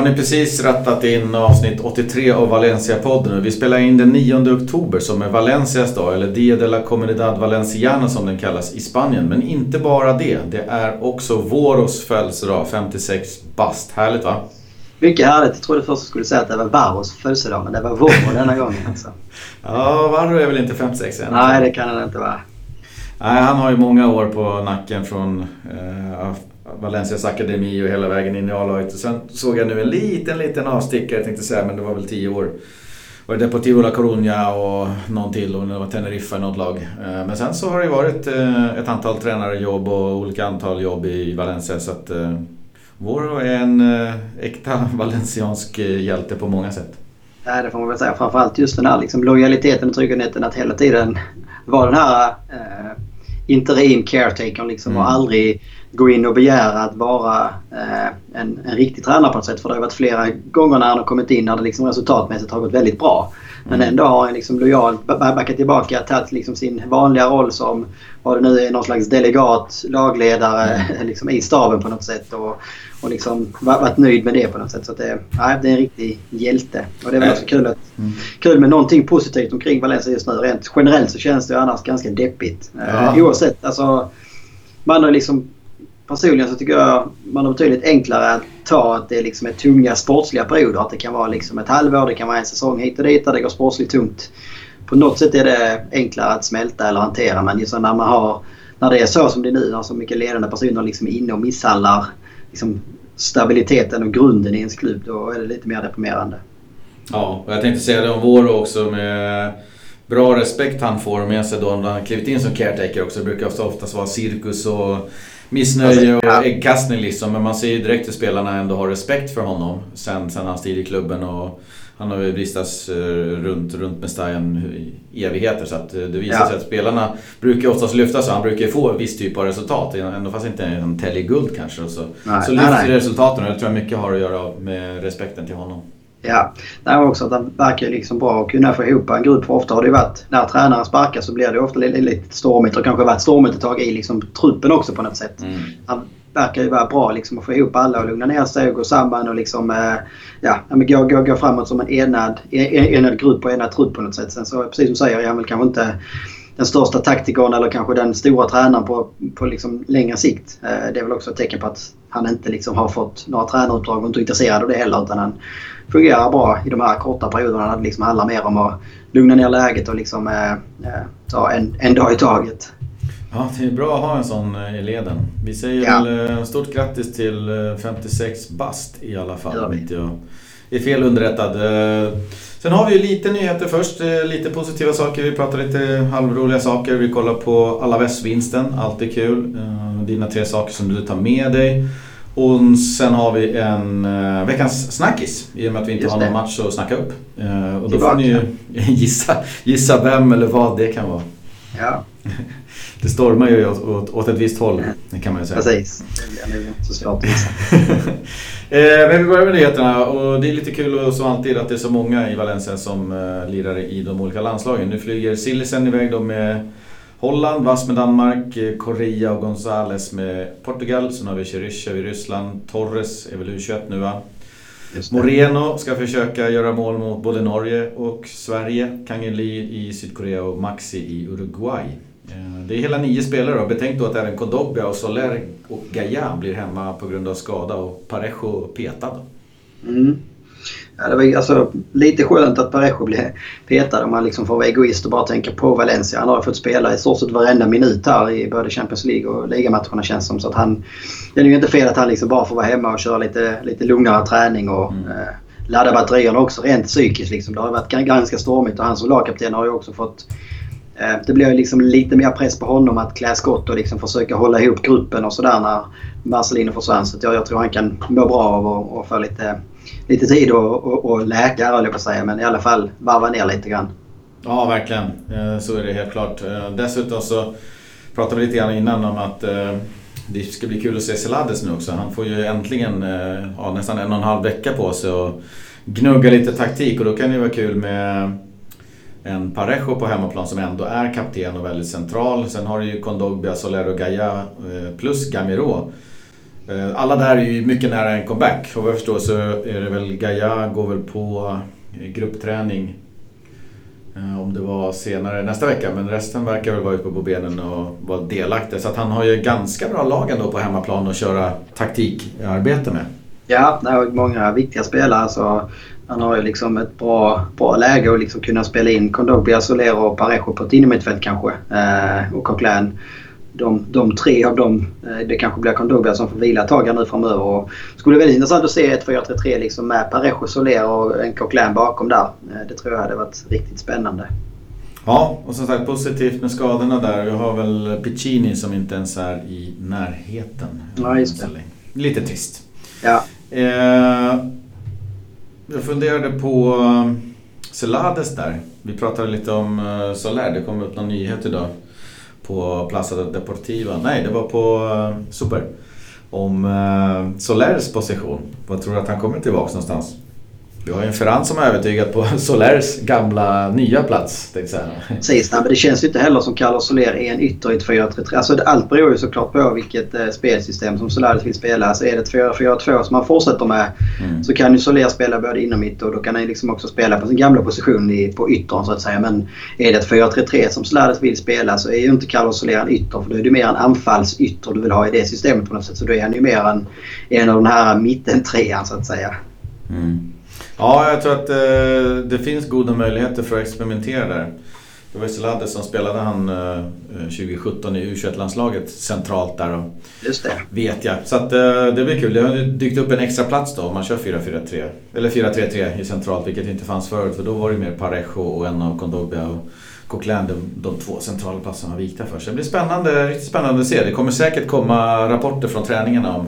Har ni precis rattat in avsnitt 83 av Valencia-podden. Vi spelar in den 9 oktober som är Valencias dag, eller Dia de la Comunidad Valenciana som den kallas i Spanien. Men inte bara det, det är också Våros födelsedag, 56 bast. Härligt va? Mycket härligt. Jag trodde först du skulle säga att det var Varros födelsedag, men det var Våro denna gången alltså. Ja, Varro är väl inte 56 än? Nej, det kan han inte vara. Nej, han har ju många år på nacken från eh, Valencias akademi och hela vägen in i A-laget. Sen såg jag nu en liten, liten avstickare, tänkte säga, men det var väl tio år. Var det Deportivo La Coruña och någon till och det var Teneriffa i något lag. Eh, men sen så har det varit eh, ett antal tränarjobb och olika antal jobb i Valencia. Så att eh, vår är en äkta valenciansk hjälte på många sätt. Ja, det får man väl säga. Framförallt just den här liksom, lojaliteten och tryggheten att hela tiden vara den här eh, interim caretakern liksom, mm. och aldrig gå in och begära att vara eh, en, en riktig tränare på något sätt. För det har varit flera gånger när han har kommit in när det liksom resultatmässigt har gått väldigt bra. Men mm. ändå har han liksom lojalt backat tillbaka, tagit liksom sin vanliga roll som vad det nu är, någon slags delegat, lagledare mm. liksom i staben på något sätt. Och, och liksom varit nöjd med det på något sätt. Så det, nej, det är en riktig hjälte. Och det är väl också kul, att, mm. kul med någonting positivt omkring Valencia just nu. Rent generellt så känns det annars ganska deppigt. Ja. Eh, oavsett, alltså man har liksom personligen så tycker jag man har betydligt enklare att ta att det liksom är tunga sportsliga perioder. Att det kan vara liksom ett halvår, det kan vara en säsong hit och dit där det går sportsligt tungt. På något sätt är det enklare att smälta eller hantera men just när man har när det är så som det är nu, när så mycket ledande personer liksom är inne och misshandlar liksom, stabiliteten och grunden i ens klubb, då är det lite mer deprimerande. Ja, och jag tänkte säga det om Våro också med bra respekt han får med sig då när han klivit in som caretaker också. Det brukar oftast vara cirkus och missnöje och äggkastning liksom. Men man ser ju direkt hur spelarna ändå har respekt för honom sen, sen hans tid i klubben. Och han har ju vistats eh, runt, runt Mestajan i evigheter så att eh, det visar ja. sig att spelarna brukar oftast lyfta sig. Han brukar ju få viss typ av resultat, ändå fast inte en täljer guld kanske. Så, nej, så lyfter nej, nej. resultaten och det tror jag mycket har att göra med respekten till honom. Ja, det är också att han verkar liksom bra att kunna få ihop en grupp. För ofta har det varit, när tränaren sparkar så blir det ofta lite, lite stormigt och kanske varit stormigt ett tag i liksom truppen också på något sätt. Mm. Han verkar ju vara bra liksom att få ihop alla och lugna ner sig och gå samman och liksom eh, ja, gå, gå, gå framåt som en enad, enad grupp och enad trupp på något sätt. Sen så precis som du säger, är han väl kanske inte den största taktikern eller kanske den stora tränaren på, på liksom längre sikt. Eh, det är väl också ett tecken på att han inte liksom har fått några tränaruppdrag och inte är intresserad av det heller. Utan han fungerar bra i de här korta perioderna. Det liksom handlar mer om att lugna ner läget och liksom, eh, eh, ta en, en dag i taget. Ja, det är bra att ha en sån eh, i leden. Vi säger ja. väl eh, stort grattis till 56 bast i alla fall. Om inte jag är fel underrättad. Sen har vi lite nyheter först, lite positiva saker. Vi pratar lite halvroliga saker. Vi kollar på Alaves-vinsten, alltid kul. Dina tre saker som du tar med dig. Och sen har vi en uh, veckans snackis i och med att vi inte Just har någon match att snacka upp. Uh, och då Tillbaka. får ni ju gissa, gissa vem eller vad det kan vara. Ja. Det stormar ju åt, åt, åt ett visst håll, kan man ju säga. Precis. Det är inte så svårt att gissa. eh, men vi börjar med nyheterna och det är lite kul och som alltid att det är så många i Valencia som uh, lirar i de olika landslagen. Nu flyger Sillisen iväg då med Holland, Vass med Danmark, Correa och Gonzales med Portugal. Sen har vi Cheryshev i Ryssland. Torres är väl U21 nu va? Moreno ska försöka göra mål mot både Norge och Sverige. Kangin Lee i Sydkorea och Maxi i Uruguay. Eh, det är hela nio spelare och betänk då att även Kondogbia och Soler och Gaia blir hemma på grund av skada och Parejo petad. Mm. Ja, det var alltså, lite skönt att Parejo blev petad om man liksom får vara egoist och bara tänka på Valencia. Han har fått spela i stort sett varenda minut här i både Champions League och ligamatcherna känns som. Så att han, det är ju inte fel att han liksom bara får vara hemma och köra lite, lite lugnare träning och mm. eh, ladda batterierna också rent psykiskt. Liksom. Det har varit ganska stormigt och han som lagkapten har ju också fått eh, det blir liksom lite mer press på honom att klä skott och liksom försöka hålla ihop gruppen och sådär när Marcelino försvann. Så jag, jag tror han kan må bra av att få lite lite tid att och, och läka höll jag på att säga. Men i alla fall varva ner lite grann. Ja, verkligen. Eh, så är det helt klart. Eh, dessutom så pratade vi lite grann innan om att eh, det ska bli kul att se Selades nu också. Han får ju äntligen ja, nästan en och en halv vecka på sig och gnugga lite taktik och då kan det vara kul med en Parejo på hemmaplan som ändå är kapten och väldigt central. Sen har du ju Kondogbia, Solero Gaia plus Gamiro Eh, alla där är ju mycket nära en comeback. Och vad jag förstår så är det väl Gaia går väl på eh, gruppträning eh, om det var senare nästa vecka, men resten verkar väl vara uppe på benen och vara delaktig. Så att han har ju ganska bra lag ändå på hemmaplan att köra taktikarbete med. Ja, det har många viktiga spelare. Så han har ju liksom ett bra, bra läge att liksom kunna spela in Kondogbia, Solero och Parejo på ett innermittfält kanske. Eh, och Coquelin de, de tre av dem, eh, det kanske blir Kondogbia som får vila ett tag nu framöver. Och skulle vara väldigt intressant att se ett 4-3-3 liksom med Parejo, Soler och en Coquelin bakom där. Eh, det tror jag hade varit riktigt spännande. Ja, och som sagt positivt med skadorna där. Vi har väl Piccini som inte ens är i närheten. Ja, just det. Lite trist. Ja. Eh, jag funderade på Celades där. Vi pratade lite om Soler. Det kom upp någon nyhet idag på Plaza Deportiva. Nej, det var på eh, Super. Om eh, Solers position. Vad tror du att han kommer tillbaka någonstans? Vi har ju en Ferran som har övertygat på Solers gamla nya plats. Precis, men det känns ju inte heller som Carlos Soler är en ytter i ett 4-3-3. Alltså, allt beror ju såklart på vilket eh, spelsystem som Soler vill spela. Alltså, är det ett 4-4-2 som han fortsätter med mm. så kan ju Soler spela både inom mitt och då kan han liksom också spela på sin gamla position i, på yttern så att säga. Men är det ett 4-3-3 som Soler vill spela så är ju inte Carlos Soler en ytter för då är det mer en anfallsytter du vill ha i det systemet på något sätt. Så då är han ju mer en, en av den här mittentrean så att säga. Mm. Ja, jag tror att eh, det finns goda möjligheter för att experimentera där. Det var Selade som spelade han eh, 2017 i U21-landslaget centralt där. Och, Just det. Vet jag. Så att, eh, det blir kul. Det har dykt upp en extra plats då om man kör 4-4-3. Eller 4-3-3 i centralt, vilket inte fanns förut. För då var det mer Parejo och en av Kondogbia och Coquelin, de, de två centrala platserna var vikta för sig. Det blir spännande, riktigt spännande att se. Det kommer säkert komma rapporter från träningarna om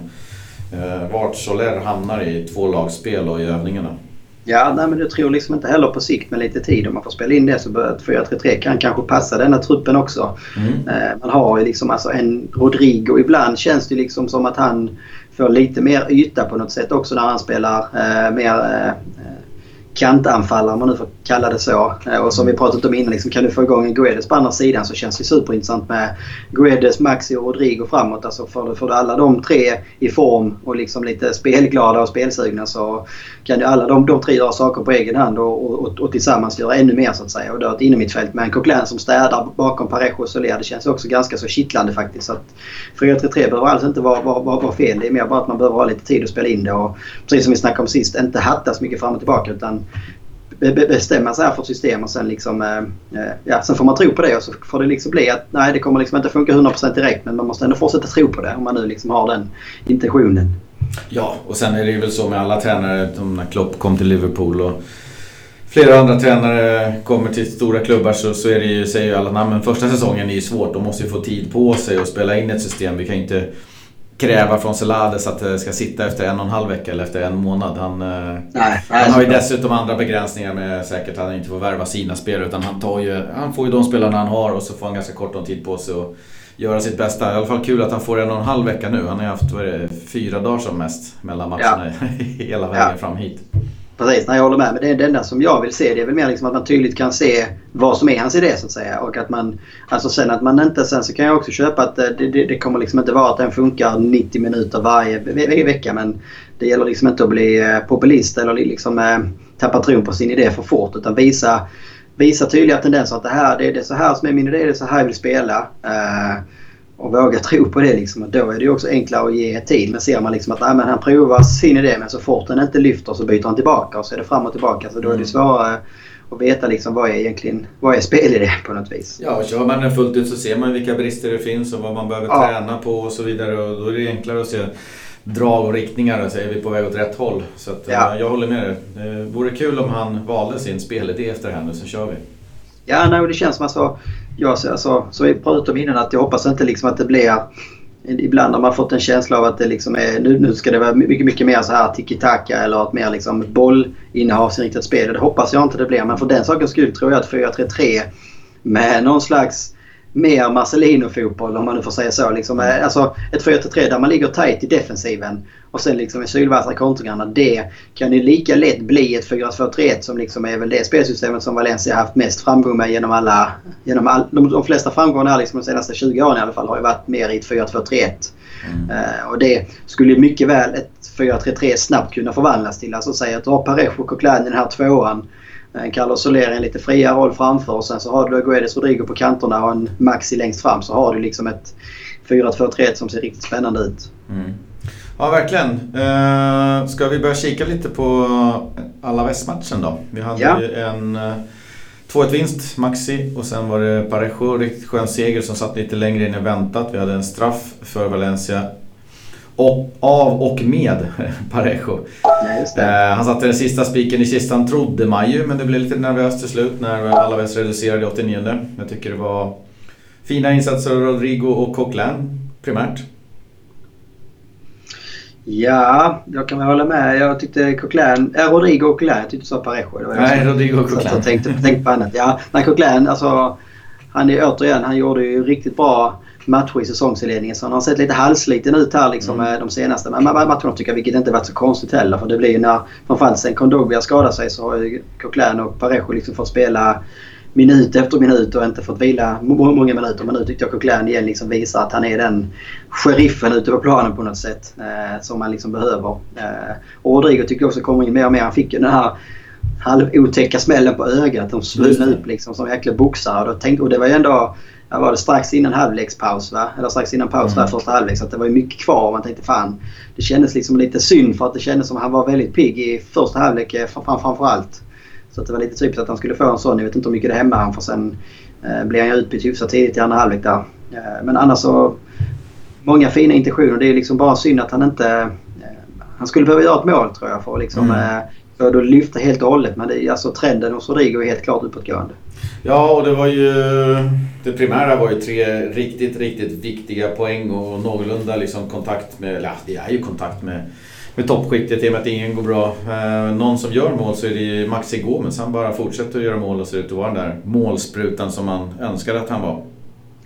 eh, vart Soler hamnar i två lagspel och i övningarna. Ja, nej, men jag tror liksom inte heller på sikt med lite tid om man får spela in det så bör 4-3-3 kan kanske passa denna truppen också. Mm. Eh, man har ju liksom alltså en Rodrigo. Ibland känns det liksom som att han får lite mer yta på något sätt också när han spelar eh, mer eh, kantanfallare om man nu får kalla det så. Eh, och som vi pratat om innan, liksom, kan du få igång en Guedes på andra sidan så känns det superintressant med Guedes, Maxi och Rodrigo framåt. Alltså får du, får du alla de tre i form och liksom lite spelglada och spelsugna så kan ju alla de, de tre göra saker på egen hand och, och, och, tillsammans göra ännu mer så att säga. Och då ett innermittfält med en Coquelin som städar bakom Parejo och Soler. Det känns också ganska så kittlande faktiskt. Så att 4-3-3 behöver alls inte vara, vara, vara, vara fel. Det är mer bara att man behöver ha lite tid att spela in det och precis som vi snackade om sist, inte hatta så mycket fram och tillbaka utan bestämma sig för ett system och sen liksom... Eh, eh, ja, sen får man tro på det och så får det liksom bli att nej det kommer liksom inte funka 100% direkt men man måste ändå fortsätta tro på det om man nu liksom har den intentionen. Ja, och sen är det ju väl så med alla tränare. När Klopp kom till Liverpool och flera andra tränare kommer till stora klubbar så, så är det ju, säger ju alla men första säsongen är ju svårt. De måste ju få tid på sig att spela in ett system. Vi kan inte kräva från Celades att det ska sitta efter en och en halv vecka eller efter en månad. Han, eh, nej, han har ju dessutom andra begränsningar med säkert att han inte får värva sina spelare utan han, tar ju, han får ju de spelarna han har och så får han ganska kort om tid på sig att göra sitt bästa. I alla fall kul att han får en och en halv vecka nu. Han har ju haft vad är det, fyra dagar som mest mellan matcherna ja. hela vägen ja. fram hit. Precis, nej, jag håller med. Men det, är det enda som jag vill se det är väl mer liksom att man tydligt kan se vad som är hans idé så att säga. Och att man, alltså sen att man inte, sen så kan jag också köpa att eh, det, det, det kommer liksom inte vara att den funkar 90 minuter varje ve vecka. Men det gäller liksom inte att bli eh, populist eller liksom eh, tappa tron på sin idé för fort. Utan visa, visa tydliga tendenser att det här det, det är så här som är min idé, det är så här jag vill spela. Äh, och våga tro på det. Liksom. då är det också enklare att ge tid. Men ser man liksom att nej, men han provar sin idé men så fort den inte lyfter så byter han tillbaka och så är det fram och tillbaka. Så då är det mm. svårare att veta liksom vad är egentligen vad är spelidén på något vis. Ja, och kör man den fullt ut så ser man vilka brister det finns och vad man behöver ja. träna på och så vidare. Och då är det enklare att se drag och riktningar och så är vi på väg åt rätt håll. Så att, ja. jag håller med dig. Det vore kul om han valde sin spelidé efter nu så kör vi. Ja, nej, det känns som att så, jag, alltså, så vi pratade om innan att jag hoppas inte liksom att det blir Ibland har man fått en känsla av att det liksom är, nu, nu ska det vara mycket, mycket mer så här tiki-taka eller ett mer liksom bollinnehavsinriktat spel. Det hoppas jag inte det blir. Men för den sakens skull tror jag att 4-3-3 med någon slags mer Marcelino-fotboll om man nu får säga så. Liksom, eh, alltså ett 4-3 där man ligger tight i defensiven och sen liksom i sylvassa kontringarna. Det kan ju lika lätt bli ett 4-2-3-1 som liksom är väl det spelsystemet som Valencia haft mest framgång med genom alla... Genom all, de, de flesta framgångarna här liksom de senaste 20 åren i alla fall har ju varit mer i ett 4-2-3-1. Mm. Uh, och det skulle mycket väl ett 4-3-3 snabbt kunna förvandlas till. Alltså säg att du har Parejo och Coquelin i den här tvåan. Eh, Carlos Soler i en lite friare roll framför och sen så har du Guedes Rodrigo på kanterna och en Maxi längst fram så har du liksom ett 4-2-3-1 som ser riktigt spännande ut. Mm. Ja, verkligen. Uh, ska vi börja kika lite på alla västmatchen då? Vi hade ja. ju en uh, 2-1 vinst, Maxi, och sen var det Parejo, riktigt skön seger som satt lite längre in än väntat. Vi hade en straff för Valencia och, av och med Parejo. Eh, han satte den sista spiken i kistan trodde man ju, men det blev lite nervöst till slut när Alaves reducerade i 89. Jag tycker det var fina insatser av Rodrigo och Coquelin primärt. Ja, jag kan väl hålla med. Jag tyckte Coquelin, äh, Rodrigo och Coquelin, jag tyckte du sa Parejo. Det var Nej, Rodrigo och Coquelin. Jag tänkte, tänkte på annat. Ja, nej, Coquelin, alltså han är återigen, han gjorde ju riktigt bra matcher i säsongsinledningen. Så han har sett lite halvsliten ut här liksom mm. de senaste matcherna tycker jag. Vilket inte varit så konstigt heller. För det blir ju när framförallt sen Kondogbia skadar sig så har ju Coquelin och Parejo liksom fått spela minut efter minut och inte fått vila många minuter. Men nu tyckte jag Coquelin igen liksom visar att han är den sheriffen ute på planen på något sätt. Eh, som man liksom behöver. Eh, och Rodrigo tycker jag också kommer in mer och mer. Han fick ju den här halvotäcka smällen på ögat. De svullnade upp liksom som jäkla boxare. Och, tänkte, och det var ju ändå ja, var det strax innan halvlekspaus va? Eller strax innan paus mm. där första halvlek. Så det var ju mycket kvar och man tänkte fan. Det kändes liksom lite synd för att det kändes som att han var väldigt pigg i första halvlek eh, fram, framförallt. Så det var lite typiskt att han skulle få en sån. Jag vet inte hur mycket det hämmar han för sen eh, blev han ju utbytt hyfsat tidigt i andra halvlek där. Eh, men annars så många fina intentioner. Det är liksom bara synd att han inte... Eh, han skulle behöva göra ett mål tror jag för att liksom, mm. eh, för att lyfta helt och hållet. Men det, alltså, trenden hos Rodrigo är helt klart uppåtgående. Ja, och det var ju... Det primära var ju tre riktigt, riktigt viktiga poäng och någorlunda liksom kontakt med... Eller ja, det är ju kontakt med, med toppskiktet i och med att ingen går bra. Eh, någon som gör mål så är det ju Maxi Gomes. Han bara fortsätter att göra mål och ser ut att vara den där målsprutan som man önskade att han var.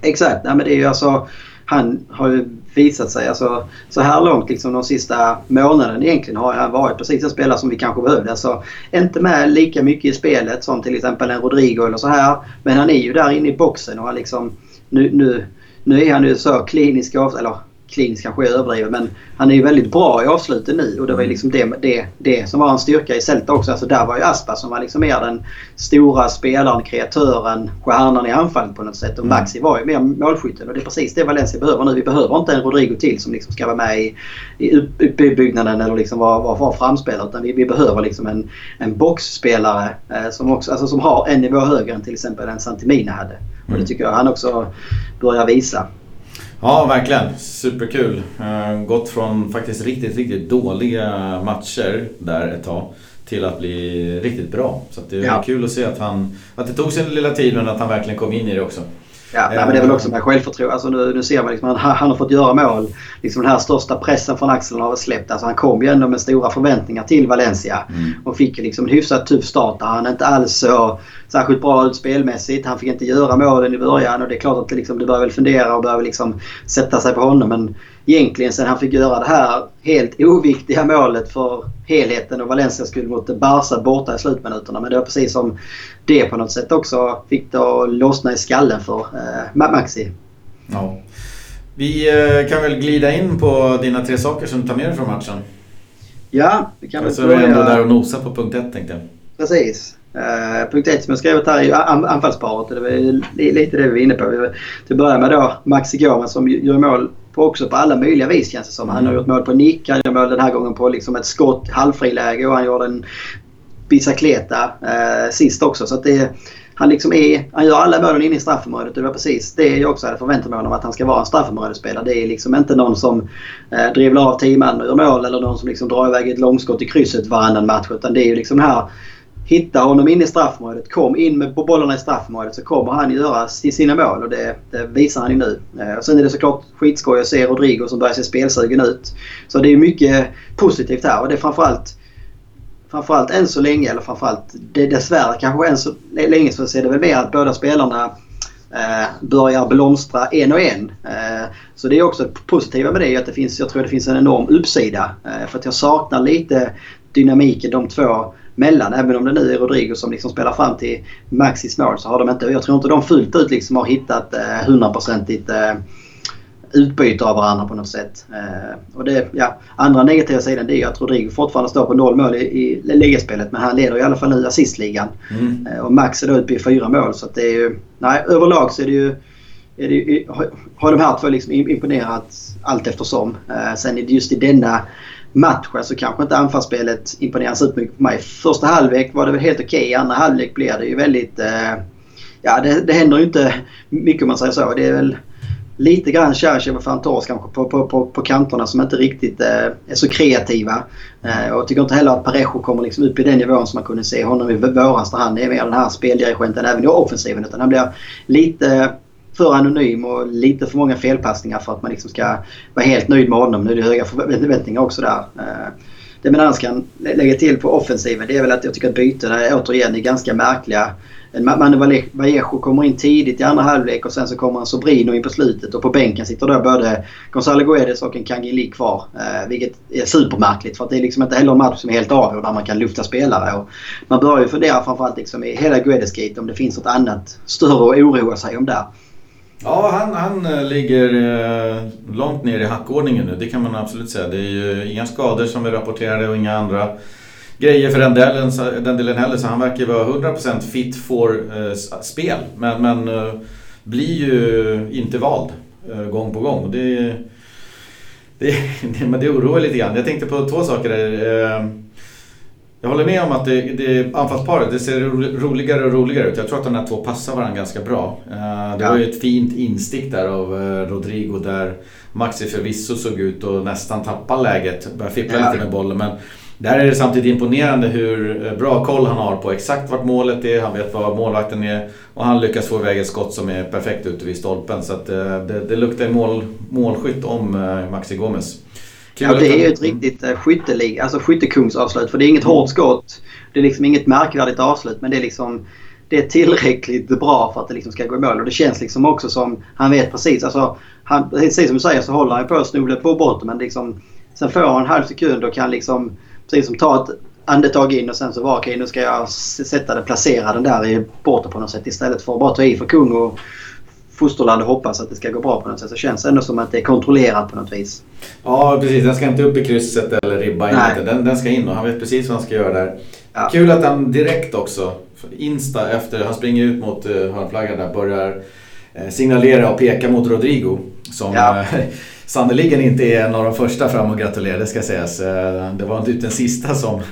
Exakt. Nej, men det är ju alltså... Han har ju visat sig. Alltså, så här långt liksom de sista månaderna egentligen har han varit precis en spelare som vi kanske behövde. Alltså, inte med lika mycket i spelet som till exempel en Rodrigo eller så här. Men han är ju där inne i boxen och han liksom... Nu, nu, nu är han ju så klinisk, eller klinisk kanske är överdrivet men han är ju väldigt bra i avslutet nu och det var ju mm. liksom det, det, det som var en styrka i Celta också. Alltså där var ju Aspa som var liksom mer den stora spelaren, kreatören, stjärnan i anfallet på något sätt. Och mm. Maxi var ju mer målskytten och det är precis det Valencia behöver nu. Vi behöver inte en Rodrigo till som liksom ska vara med i, i uppbyggnaden eller liksom vara, vara, vara framspelare utan vi, vi behöver liksom en, en boxspelare eh, som, också, alltså som har en nivå högre än till exempel en Santimina hade. Och det mm. tycker jag han också börjar visa. Ja, verkligen. Superkul. Uh, gått från faktiskt riktigt, riktigt dåliga matcher där ett tag till att bli riktigt bra. Så det är ja. kul att se att han... Att det tog sin lilla tid men att han verkligen kom in i det också. Ja, nej, men det är väl också med självförtroende. Alltså nu, nu ser man liksom han, han har fått göra mål. Liksom den här största pressen från axeln har släppt. Alltså han kom ju ändå med stora förväntningar till Valencia. Mm. Och fick liksom en hyfsat tuff start där han inte alls så särskilt bra ut spelmässigt. Han fick inte göra målen i början och det är klart att liksom, det börjar väl fundera och börjar liksom sätta sig på honom. Men egentligen sen han fick göra det här helt oviktiga målet för helheten och Valencia skulle mot Barca borta i slutminuterna. Men det var precis som det på något sätt också fick det att lossna i skallen för eh, Maxi. Ja. Vi eh, kan väl glida in på dina tre saker som du tar med dig från matchen. Ja, vi kan börja... Så är vi ändå där och nosar på punkt ett tänkte jag. Precis. Uh, punkt 1 som jag skrivit här är ju anfallsparet. Det var lite det vi var inne på. Till att börja med då Maxi Gorman som gör mål på också på alla möjliga vis känns det som. Han har mm. gjort mål på nick, han gör mål den här gången på liksom ett skott, halvfriläge och han gjorde en bicicleta uh, sist också. Så att det, han, liksom är, han gör alla målen inne i straffområdet. Det var precis det jag också hade förväntat mig honom att han ska vara en straffområdesspelare. Det är liksom inte någon som eh, drivlar av tio man och gör mål eller någon som liksom drar iväg ett långskott i krysset varannan match. Utan det är ju liksom här hitta honom in i straffområdet, kom in med bollarna i straffområdet så kommer han göra sina mål och det, det visar han ju nu. Eh, och sen är det såklart skitskoj att se Rodrigo som börjar se spelsugen ut. Så det är mycket positivt här och det är framförallt framförallt än så länge, eller framförallt det dessvärre kanske än så länge så ser det väl mer att båda spelarna eh, börjar blomstra en och en. Eh, så det är också positiva med det att det finns, jag tror det finns en enorm uppsida. Eh, för att jag saknar lite dynamiken de två mellan. Även om det nu är Rodrigo som liksom spelar fram till Maxis mål så har de inte, jag tror inte de fullt ut liksom har hittat hundraprocentigt eh, utbyte av varandra på något sätt. Eh, och det, ja, andra negativa sidan det är att Rodrigo fortfarande står på noll mål i, i ligaspelet men han leder i alla fall nu assistligan. Mm. Eh, och Max är då uppe i fyra mål så det är ju... Nej, överlag så är det ju... Är det, har de här två liksom imponerat allt eftersom. Eh, sen just i denna matchen så kanske inte anfallsspelet imponerar supermycket på mig. Första halvlek var det väl helt okej. Okay. Andra halvlek blev det ju väldigt... Eh, ja, det, det händer ju inte mycket om man säger så. Det är väl lite grann Cherchev och Fantos kanske på, på, på, på kanterna som inte riktigt eh, är så kreativa. Eh, och jag tycker inte heller att Parejo kommer liksom upp i den nivån som man kunde se honom i våras där han är mer den här speldirigenten även i offensiven. Utan han blir lite för anonym och lite för många felpassningar för att man liksom ska vara helt nöjd med honom. Nu är det höga förväntningar också där. Eh, det man annars kan lägga till på offensiven det är väl att jag tycker att bytena återigen är ganska märkliga. Manu Vallejo kommer in tidigt i andra halvlek och sen så kommer en Sobrino in på slutet och på bänken sitter då både Gonzalo Guedes och en Kangin kvar. Eh, vilket är supermärkligt för att det är liksom inte heller en match som är helt avgjord där man kan lufta spelare. Och man börjar ju fundera framförallt liksom i hela Guedes-gate om det finns något annat större att oroa sig om där. Ja, han, han eh, ligger eh, långt ner i hackordningen nu. Det kan man absolut säga. Det är ju inga skador som är rapporterade och inga andra grejer för den delen, den delen heller. Så han verkar vara 100% fit for eh, spel. Men, men blir ju inte vald gång på gång. Det, det, men det oroar lite grann. Jag tänkte på två saker där. Jag håller med om att det, det anfallsparet det ser roligare och roligare ut. Jag tror att de här två passar varandra ganska bra. Det var ju ett fint instick där av Rodrigo där Maxi förvisso såg ut att nästan tappa läget. Började fippla ja. lite med bollen. Men där är det samtidigt imponerande hur eh, bra koll han har på exakt vart målet är, han vet var målvakten är och han lyckas få iväg ett skott som är perfekt ute vid stolpen. Så eh, det, det luktar mål, målskytt om eh, Maxi Ja, det är ju ett riktigt skyttelig, alltså skyttekungsavslut för det är inget hårt skott. Det är liksom inget märkvärdigt avslut men det är liksom det är tillräckligt bra för att det liksom ska gå i mål. Och det känns liksom också som han vet precis. Alltså, han, precis som du säger så håller han på att snubbla på botten men liksom, sen får han en halv sekund och kan liksom precis som ta ett andetag in och sen så var okej nu ska jag sätta den, placera den där i borta på något sätt istället för att bara ta i för kung och fosterland och hoppas att det ska gå bra på något sätt. Så känns det ändå som att det är kontrollerat på något vis. Ja precis, den ska inte upp i krysset eller ribba in den, den ska in och han vet precis vad han ska göra där. Ja. Kul att han direkt också, Insta efter, han springer ut mot uh, hörnflaggan där, börjar uh, signalera och peka mot Rodrigo. Som ja. Sannerligen inte är en av de första fram och gratulerar, det ska sägas. Eh, det var inte den sista som,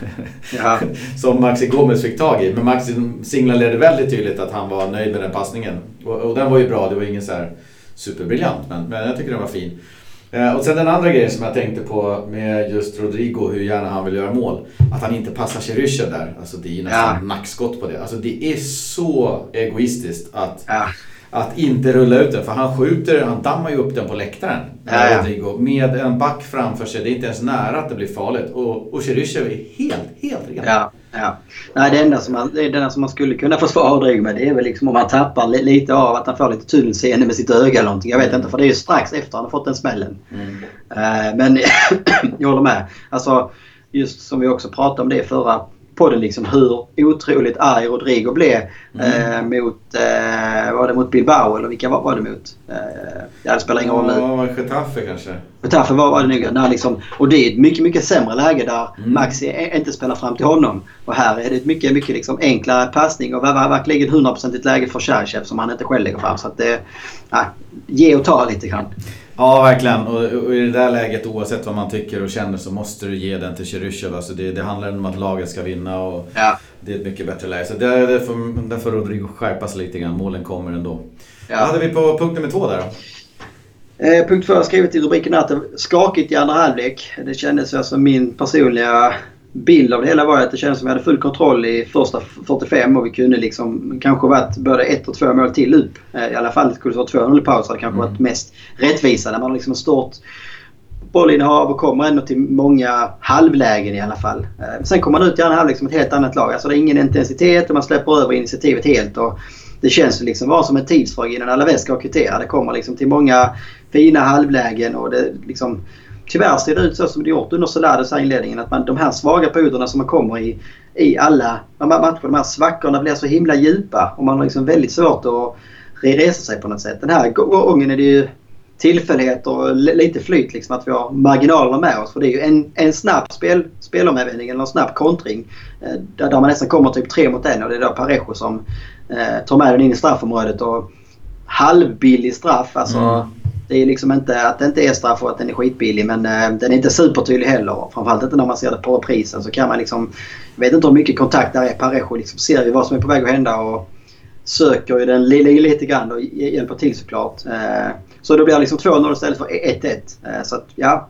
ja. som Maxi Gomez fick tag i. Men Maxi signalerade väldigt tydligt att han var nöjd med den passningen. Och, och den var ju bra, det var ingen så här superbriljant, men, men jag tycker den var fin. Eh, och sen den andra grejen som jag tänkte på med just Rodrigo, hur gärna han vill göra mål. Att han inte passar Cherysha där. Alltså det är nästan ja. nackskott på det. Alltså det är så egoistiskt att ja att inte rulla ut den. För han skjuter, han dammar ju upp den på läktaren. Ja. Rodrigo, med en back framför sig. Det är inte ens nära att det blir farligt. Och, och Cheryshev är helt, helt ren. Ja, ja. Nej, det enda som man, det enda som man skulle kunna försvara Rodrigo med det är väl liksom om han tappar lite av att han får lite tunnelseende med sitt öga eller någonting. Jag vet inte för det är ju strax efter han har fått den smällen. Mm. Uh, men jag håller med. Alltså, just som vi också pratade om det förra podden liksom hur otroligt arg Rodrigo blev mm. eh, mot, eh, var det mot Bilbao eller vilka var, var det mot? Eh, det spelar ingen roll nu. Ja, Getafe kanske? Getafe var, var det nog. När liksom, och det är ett mycket, mycket sämre läge där mm. Maxi inte spelar fram till honom. Och här är det ett mycket, mycket liksom enklare passning och verkligen 100% läge för Cherchev som han inte själv lägger fram. Så att det, ja, ge och ta lite grann. Ja, verkligen. Och, och, i det där läget, oavsett vad man tycker och känner, så måste du ge den till Cheryshev. Alltså det, det handlar om att laget ska vinna och ja. det är ett mycket bättre läge. Så där, där, får, där får Rodrigo skärpa sig lite grann. Målen kommer ändå. Ja. Vad hade vi på punkt nummer två där då? Eh, punkt två har skrivit i rubriken att det skakigt i andra halvlek. Det kändes alltså min personliga bild av det hela var att det kändes som att vi hade full kontroll i första 45 och vi kunde liksom kanske varit både ett och två mål till upp. Eh, I alla fall skulle det vara 2-0 i paus hade kanske mm. varit mest rättvisa. När man har liksom stort bollinnehav och kommer ändå till många halvlägen i alla fall. Eh, sen kommer man ut i andra halvlek som ett helt annat lag. Alltså det är ingen intensitet och man släpper över initiativet helt. Och det känns liksom bara som en tidsfråga innan Alaves ska kvittera. Det kommer liksom till många fina halvlägen och det liksom Tyvärr ser det ut så som det gjort under Solades inledningen att man, de här svaga perioderna som man kommer i i alla matcher, de här svackorna blir så himla djupa och man har liksom väldigt svårt att resa sig på något sätt. Den här gången är det ju tillfällighet och lite flyt liksom att vi har marginalerna med oss. För det är ju en, en snabb spel, spelomvändning eller en snabb kontring eh, där, där man nästan kommer typ tre mot en och det är då Parejo som eh, tar med den in i straffområdet och halvbillig straff. Alltså, mm. Det är liksom inte att det inte är straff och att den är skitbillig men eh, den är inte supertydlig heller. Framförallt inte när man ser det på reprisen så kan man liksom... Jag vet inte hur mycket kontakt där är. Parejo liksom ser ju vad som är på väg att hända och söker ju den lite, lite grann och hjälper till såklart. Eh, så då blir det liksom 2-0 istället för 1-1. Eh, så att, ja.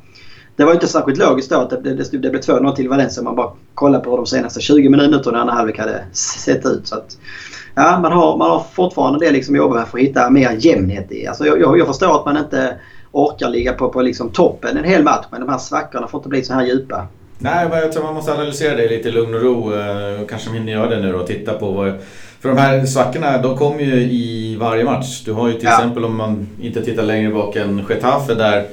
Det var inte särskilt logiskt då att det, det, det blev 2-0 till Valencia om man bara kollar på hur de senaste 20 minuterna i andra halvlek hade sett ut. Så att, ja, man, har, man har fortfarande det liksom att jobba med för att hitta mer jämnhet i. Alltså jag, jag, jag förstår att man inte orkar ligga på, på liksom toppen en hel match men de här svackorna får inte bli så här djupa. Nej, jag tror man måste analysera det lite i lugn och ro. Eh, kanske hinner göra det nu då och titta på vad... För de här svackorna de kommer ju i varje match. Du har ju till ja. exempel om man inte tittar längre bak än Getafe där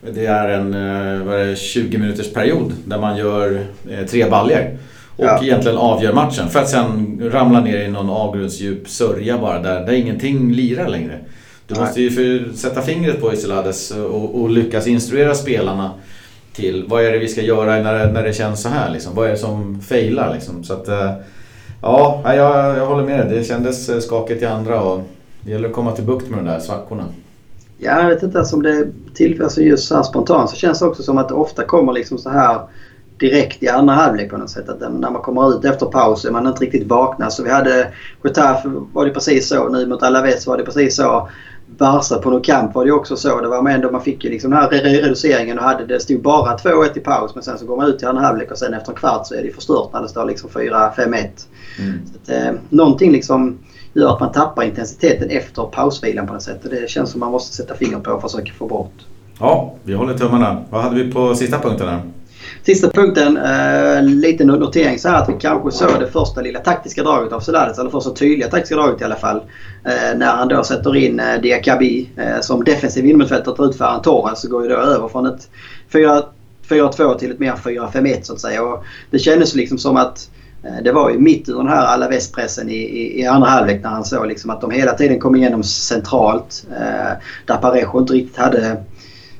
det är en eh, vad är det, 20 minuters period där man gör eh, tre baljer och ja. egentligen avgör matchen. För att sen ramla ner i någon avgrundsdjup sörja bara där, där ingenting lirar längre. Du Nej. måste ju för, sätta fingret på Isolades och, och, lyckas instruera spelarna till vad är det vi ska göra när, när det känns så här liksom. Vad är det som failar liksom. Så att, eh, ja, jag, jag håller med. Det kändes eh, skakigt i andra och det gäller att komma till bukt med de där svackorna. Ja, jag vet inte ens om det tillfälls just så här spontant så känns det också som att det ofta kommer liksom så här direkt i andra halvlek på något sätt. Att när man kommer ut efter paus är man inte riktigt vakna. Så vi hade Getafe var det precis så. Nu mot Alaves var det precis så. Barca på någon kamp var det också så. Det var med ändå, man fick ju liksom den här reduceringen och hade, det stod bara 2-1 i paus men sen så går man ut i andra halvlek och sen efter en kvart så är det förstört när det står liksom 4-5-1. Mm. Så att, eh, någonting liksom gör att man tappar intensiteten efter pausvilan på något sätt. Och det känns som man måste sätta fingret på och försöka få bort. Ja, vi håller tummarna. Vad hade vi på sista punkten här? Sista punkten, eh, liten notering så här att vi kanske såg det första lilla taktiska draget av Solades, eller första tydliga taktiska draget i alla fall. Eh, när han då sätter in eh, Diakabi eh, som defensiv innermittfältare tar ut Ferran Torres så går ju då över från ett 4-2 till ett mer 4-5-1 så att säga. Och det kändes liksom som att eh, det var ju mitt i den här Alaves-pressen i, i, i, andra halvlek när han såg liksom att de hela tiden kom igenom centralt. Eh, där Parejo inte riktigt hade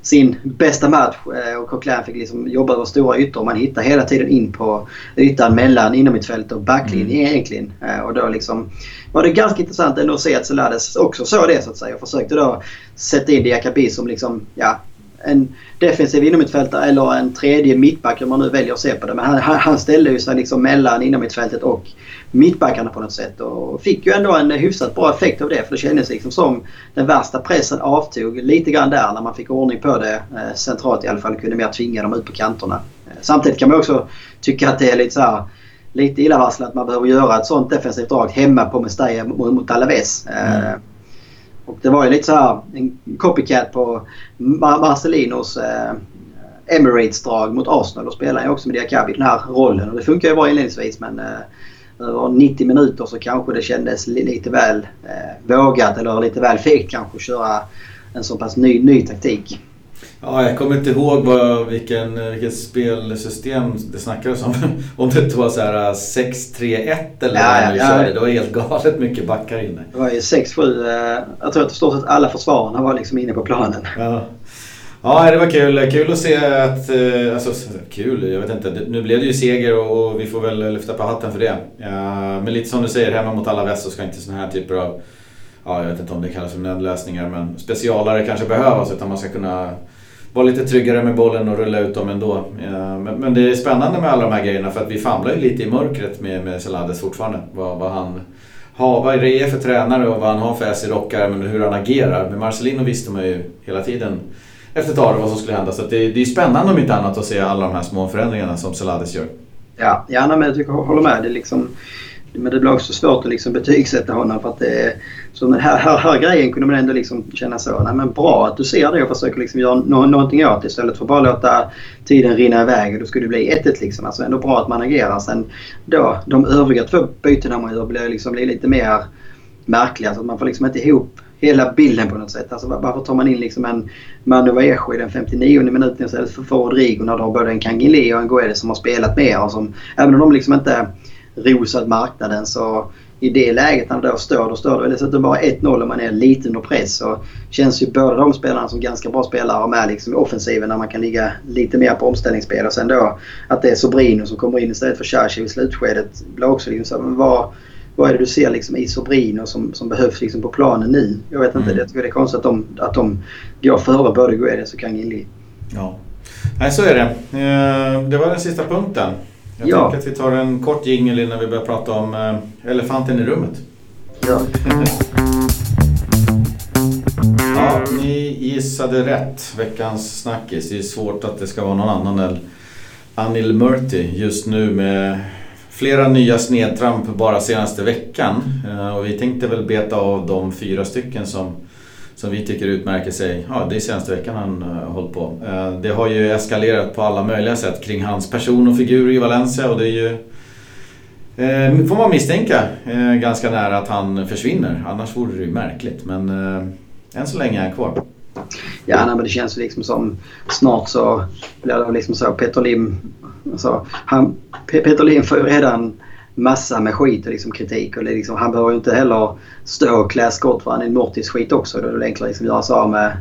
sin bästa match eh, och Coquelin fick liksom jobba över stora ytor. Man hittar hela tiden in på ytan mellan innermittfält och backlinje mm. egentligen. Eh, och då liksom var det ganska intressant ändå att se att Celades också såg det så att säga och försökte då sätta in Diakabi som liksom, ja, en defensiv innermittfältare eller en tredje mittback hur man nu väljer att se på det. Men han, han ställde ju sig liksom mellan innermittfältet och mittbackarna på något sätt och fick ju ändå en hyfsat bra effekt av det för det kändes liksom som den värsta pressen avtog lite grann där när man fick ordning på det eh, centralt i alla fall. Kunde mer tvinga dem ut på kanterna. Eh, samtidigt kan man också tycka att det är lite så här, lite illavarslande att man behöver göra ett sånt defensivt drag hemma på Mestalla mot, Alaves. Eh, mm. Och det var ju lite så här en copycat på Marcelinos eh, Emirates-drag mot Arsenal och spelade ju också med Diakabi i den här rollen. Och det funkar ju bra inledningsvis men eh, över 90 minuter så kanske det kändes lite väl eh, vågat eller lite väl fegt kanske att köra en så pass ny, ny taktik. Ja, jag kommer inte ihåg vad, vilken, vilket spelsystem det snackades om. Om det var så här 6-3-1 eller ja, vad ja, körde. Det var helt galet mycket backar inne. Det var ju 6-7. Eh, jag tror att i stort sett alla försvararna var liksom inne på planen. Ja. Ja, det var kul. Kul att se att... Eh, alltså, kul, jag vet inte. Nu blev det ju seger och vi får väl lyfta på hatten för det. Ja, men lite som du säger, hemma mot alla väst så ska inte sådana här typer av... Ja, jag vet inte om det kallas för nödlösningar, men specialare kanske behövas. Utan man ska kunna vara lite tryggare med bollen och rulla ut dem ändå. Eh, men, men det är spännande med alla de här grejerna för att vi famlar ju lite i mörkret med, med Selades fortfarande. Vad, vad, han har, vad det är för tränare och vad han har för S i rockar, men hur han agerar. Med Marcelino visste man ju hela tiden efter ett tag vad som skulle hända. Så det, det är spännande om inte annat att se alla de här små förändringarna som Selades gör. Ja, gärna men jag tycker, jag håller med. Det är liksom, men det blir också svårt att liksom betygsätta honom för att det är... Så den här, här, här grejen kunde man ändå liksom känna så. Nej men bra att du ser det och försöker liksom göra no någonting åt det istället för att bara låta tiden rinna iväg och då skulle det bli 1-1 liksom. Alltså ändå bra att man agerar. Sen då, de övriga två bytena man gör blir liksom lite mer märkliga. Alltså man får liksom inte ihop hela bilden på något sätt. Alltså varför tar man in liksom en Manu Vallejo i den 59 minuten istället för Rodrigo när du har både en Kangili och en Guedes som har spelat mer och som, även om de liksom inte rosat marknaden så i det läget när det då står, då står det dessutom bara 1-0 och man är lite under press. Så känns ju båda de spelarna som ganska bra spelare och med liksom i offensiven när man kan ligga lite mer på omställningsspel. Och sen då att det är Sobrino som kommer in istället för Chachi i slutskedet blir också liksom så, men vad, vad är det du ser liksom i Sobrino som, som behövs liksom på planen nu? Jag vet inte, mm. jag tycker det är konstigt att de, att de går före både Guedes och Kangin Ja, Nej, så är det. Eh, det var den sista punkten. Jag ja. tänker att vi tar en kort jingel innan vi börjar prata om eh, elefanten i rummet. Ja. ja, ni gissade rätt. Veckans snackis. Det är svårt att det ska vara någon annan än Anil Murti just nu med flera nya snedtramp bara senaste veckan. Eh, och vi tänkte väl beta av de fyra stycken som som vi tycker utmärker sig. Ja, det är senaste veckan han eh, har hållit på. Eh, det har ju eskalerat på alla möjliga sätt kring hans person och figur i Valencia och det är ju eh, får man misstänka ganska nära att han försvinner. Annars vore det ju märkligt men än så länge är han kvar. Ja, nej, men det känns liksom som snart så blir det liksom så Peter Lim. Alltså, han, Peter Lim får ju redan massa med skit och liksom kritik. Och liksom, han behöver ju inte heller stå och klä skott för han är Mortis skit också. Då är det enklare liksom att göra sig av med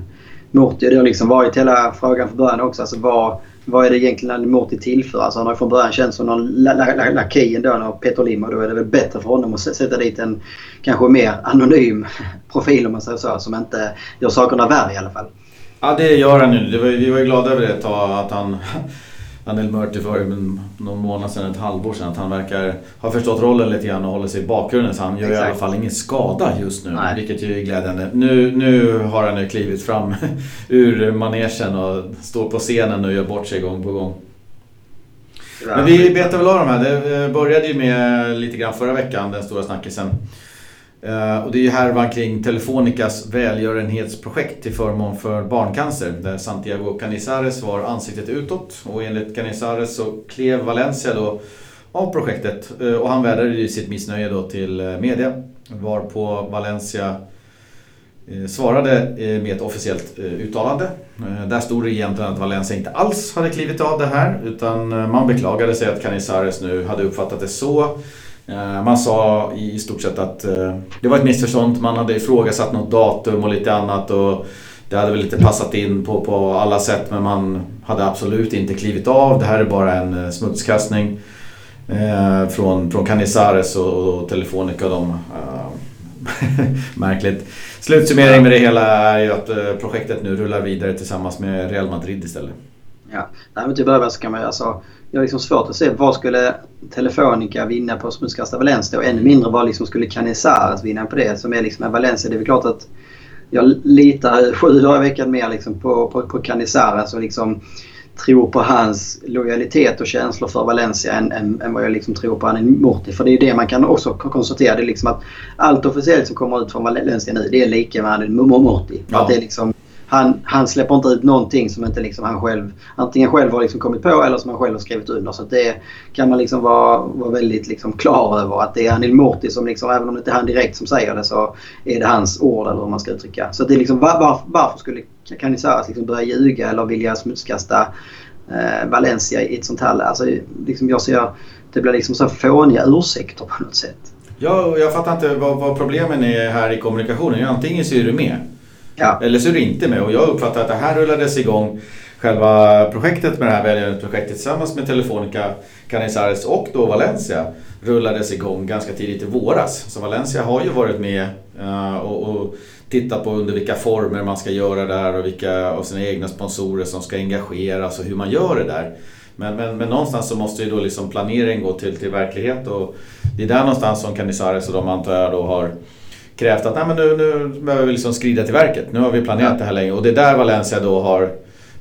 Morty. Det har liksom varit hela frågan från början också. Alltså vad, vad är det egentligen Morty tillför? Alltså han har från början känts som någon lakej ändå när Peter Lim och då är det väl bättre för honom att sätta dit en kanske mer anonym profil om man säger så. Som inte gör sakerna värre i alla fall. Ja det gör han nu. vi var ju glada över det ett tag att han Anel Murti för någon månad sedan, ett halvår sedan, att han verkar ha förstått rollen lite grann och håller sig i bakgrunden. Så han gör Exakt. i alla fall ingen skada just nu, Nej. vilket ju är glädjande. Nu, nu har han ju klivit fram ur manegen och står på scenen och gör bort sig gång på gång. Men vi betar väl av de här. Det började ju med lite grann förra veckan, den stora snackisen. Uh, och det är ju härvan kring Telefonicas välgörenhetsprojekt till förmån för barncancer där Santiago Canizares var ansiktet utåt och enligt Canizares så klev Valencia då av projektet uh, och han vädrade ju sitt missnöje då till eh, media varpå Valencia svarade med ett officiellt uttalande. Där stod det egentligen att Valencia inte alls hade klivit av det här utan man beklagade sig att Canizares nu hade uppfattat det så Eh, man sa i stort sett att eh, det var ett missförstånd. Man hade ifrågasatt något datum och lite annat. Och det hade väl inte passat in på, på alla sätt men man hade absolut inte klivit av. Det här är bara en eh, smutskastning från, från Canizares och, och Telefonica. Och de, märkligt. Slutsummering med det hela är ju att projektet nu rullar vidare tillsammans med Real Madrid istället. Ja, Nej, men till början så kan man ju alltså jag har liksom svårt att se vad skulle Telefonica vinna på att smutskasta Valencia och ännu mindre vad liksom skulle Canizares vinna på det som är liksom en Valencia. Det är väl klart att jag litar sju dagar i veckan mer liksom på, på, på Canizares och liksom tror på hans lojalitet och känslor för Valencia än, än, än vad jag liksom tror på Anin Morti. För det är det man kan också konstatera. Det är liksom att allt officiellt som kommer ut från Valencia nu det är lika med Anin Morti. Ja. Att det är liksom han, han släpper inte ut någonting som inte liksom han själv antingen själv har liksom kommit på eller som han själv har skrivit under. Så det kan man liksom vara, vara väldigt liksom klar över. Att det är Anil Morti som, liksom, även om det inte är han direkt som säger det, så är det hans ord eller hur man ska uttrycka. Så det är liksom, var, var, varför skulle Canizares liksom börja ljuga eller vilja smutskasta eh, Valencia i ett sånt här alltså, liksom Jag ser det blir liksom så fåniga ursäkter på något sätt. Ja, jag fattar inte vad, vad problemen är här i kommunikationen. Antingen så är du med Ja. Eller så är du inte med. Och jag uppfattar att det här rullades igång själva projektet med det här välgörenhetsprojektet tillsammans med Telefonica, Canizares och då Valencia rullades igång ganska tidigt i våras. Så Valencia har ju varit med eh, och, och tittat på under vilka former man ska göra det här och vilka av sina egna sponsorer som ska engageras och hur man gör det där. Men, men, men någonstans så måste ju då liksom planering gå till, till verklighet och det är där någonstans som Canizares och de antar jag då har krävt att Nej, men nu, nu behöver vi liksom skrida till verket. Nu har vi planerat det här länge. Och det är där Valencia då har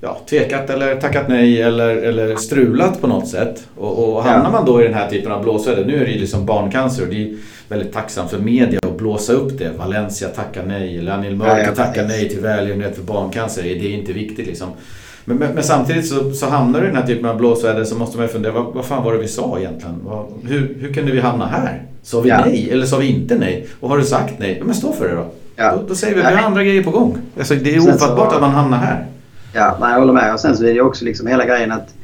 ja, tvekat eller tackat nej eller, eller strulat på något sätt. Och, och hamnar man då i den här typen av blåsväder, nu är det ju liksom barncancer och det är väldigt tacksamt för media att blåsa upp det. Valencia tackar nej, eller Anil Mörker tackar nej till välgörenhet för barncancer. Det är inte viktigt liksom. Men, men, men, samtidigt så, så hamnar du i den här typen av blåsväder så måste man ju fundera, vad, vad fan var det vi sa egentligen? Vad, hur, hur kunde vi hamna här? Sa vi Ja. nej eller sa vi inte nej? Och har du sagt nej, men stå för det då. Ja. Då, då säger vi vi har andra grejer på gång. Alltså, det är ofattbart så- att man hamnar här. Ja, nej, jag håller med. Och sen så är det också liksom hela grejen att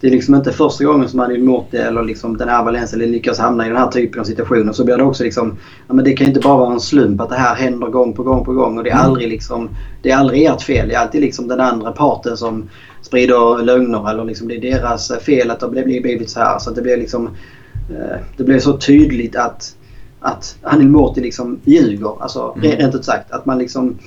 det är liksom inte första gången som man emot det eller liksom den här Valencia lyckas hamna i den här typen av situationer. Så blir det också liksom, ja men det kan ju inte bara vara en slump att det här händer gång på gång på gång. Och det är Mm. aldrig liksom, det är aldrig ert fel. Det är alltid liksom den andra parten som sprider lögner eller liksom det är deras fel att det har blivit- så här. Så det blir liksom, eh, det blir så tydligt att, att Anil Morti liksom ljuger. Alltså Mm. rent ut sagt. Att man liksom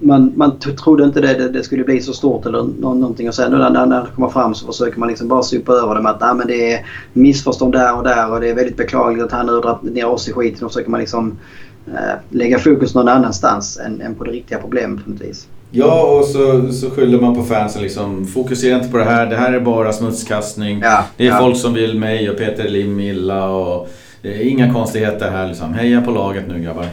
man, man t- trodde inte det, det, det skulle bli så stort eller nå, någonting och sen när, när när det kommer fram så försöker man liksom bara supa över det med att nej, men det är missförstånd där och där och det är väldigt beklagligt att han nu dragit ner oss i skiten och försöker man liksom eh, lägga fokus någon annanstans än, än på det riktiga problemet på något vis. Ja, och så, så skyller man på fansen liksom. Fokusera inte på det här. Det här är bara smutskastning. Ja, Det är ja. folk som vill mig och Peter Lim illa och det är inga konstigheter här liksom. Heja på laget nu grabbar.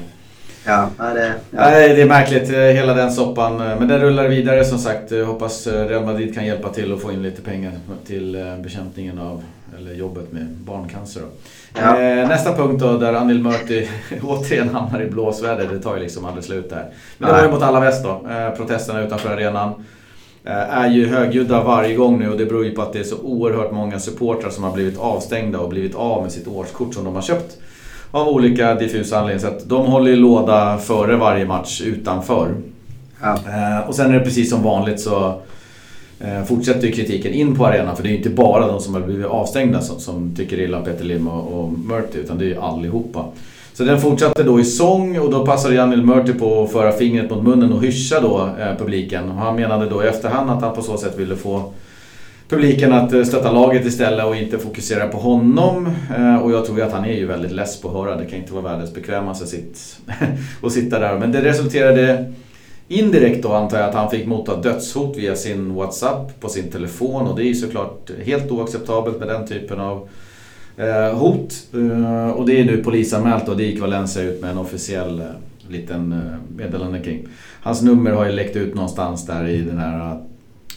Ja, det, ja. Nej, det är märkligt eh, hela den soppan. eh, Men den rullar vidare som sagt. Jag Hoppas eh, Real Madrid kan hjälpa till och få in lite pengar till bekämpningen av, eller jobbet med barncancer. Ja. Nästa punkt då, där Anil Murti återigen hamnar i blåsväder. Det tar ju liksom aldrig slut där. Men det var ju mot alla väst då. Protesterna utanför arenan. Är ju högljudda varje gång nu och det beror ju på att det är så oerhört många supportrar som har blivit avstängda och blivit av med sitt årskort som de har köpt. Av olika diffusa anledningar. Så att de håller ju låda före varje match utanför. Ja. Eh, och sen är det precis som vanligt så eh, fortsätter ju kritiken in på arenan. För det är ju inte bara de som har blivit avstängda som, som tycker illa om Peter Lim och, och Murty. Utan det är ju allihopa. Så den fortsatte då i sång och då passade Janil Murty på att föra fingret mot munnen och hyscha då eh, publiken. Och han menade då i efterhand att han på så sätt ville få publiken att eh, stötta laget istället och inte fokusera på honom. Eh, och jag tror ju att han är ju väldigt less på att höra. Det kan inte vara världens bekvämaste sitt att sitta där. Men det resulterade indirekt då antar jag att han fick motta dödshot via sin WhatsApp på sin telefon. Och det är ju såklart helt oacceptabelt med den typen av eh, hot. Och det är nu polisanmält och det gick Valencia ut med en officiell liten meddelande kring. Hans nummer har ju läckt ut någonstans där i den här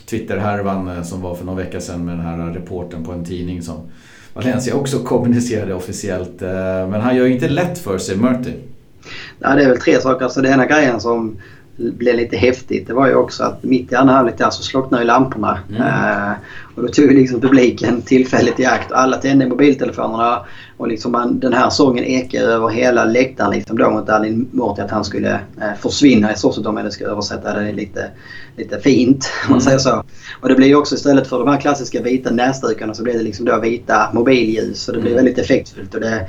Twitter-härvan eh, som var för några veckor sedan med den här reporten på en tidning som Valencia också kommunicerade officiellt. eh, Men han gör ju inte lätt för sig, Murty. Ja, det är väl tre saker. Alltså, det ena grejen som blev lite häftigt det var ju också att mitt i andra halvlek där så slocknade ju lamporna. Mm. Eh, och då tog liksom publiken tillfället i akt. Alla tände mobiltelefonerna och liksom man, den här sången ekade över hela läktaren liksom då mot Alin Morty att han skulle eh, försvinna i så sätt om jag ska översätta det lite, lite fint om man Mm. säger så. Och det blir ju också istället för de här klassiska vita näsdukarna så blir det liksom då vita mobilljus. Så det blir Mm. väldigt effektfullt. Och det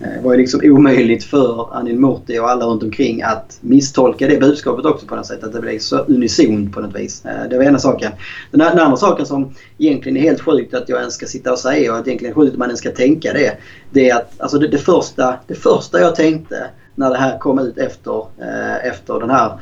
eh, var ju liksom omöjligt för Anil Morti och alla runt omkring att misstolka det budskapet också på något sätt. Att det blev så unisont på något vis. Eh, Det var ena saken. Den, den andra saken som egentligen är helt sjukt att jag ens ska sitta och säga och att egentligen sjukt att man ens ska tänka det. Det är att alltså det, det, första, det första jag tänkte när det här kom ut efter, eh, efter den här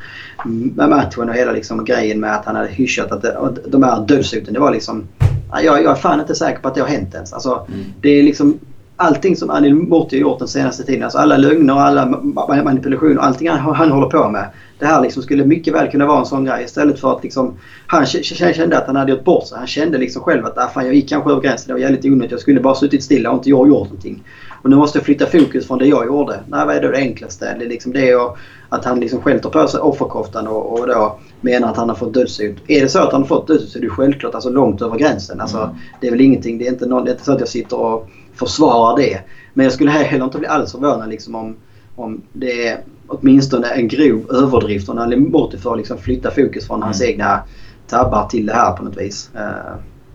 matchen och hela liksom grejen med att han hade hyschat att det, de här dödshoten. Det var liksom... ja, Jag, jag är fan inte säker på att det har hänt ens. Alltså, Mm. det är liksom allting som Anil Morti har gjort den senaste tiden. Alltså alla lögner och alla ma- manipulationer. Allting han, han håller på med. Det här liksom skulle mycket väl kunna vara en sån grej. Istället för att liksom, han kände att han hade gjort bort sig. Han kände liksom själv att ah, fan, jag gick kanske över gränsen. Det var jävligt onödigt. Jag skulle bara suttit stilla och inte jag gjort någonting. Och nu måste jag flytta fokus från det jag gjorde. Nej, vad är då det enklaste? Det är liksom det och att han liksom själv tar på sig offerkoftan och, och då menar att han har fått dödshot. Är det så att han har fått dödshot så är det självklart alltså långt över gränsen. Alltså, Mm. Det är väl ingenting. Det är inte, någon, det är inte så att jag sitter och försvarar det. Men jag skulle heller inte bli alls förvånad liksom om, om det är åtminstone en grov överdrift och när Morty får liksom flytta fokus från hans Mm. egna tabbar till det här på något vis. Eh,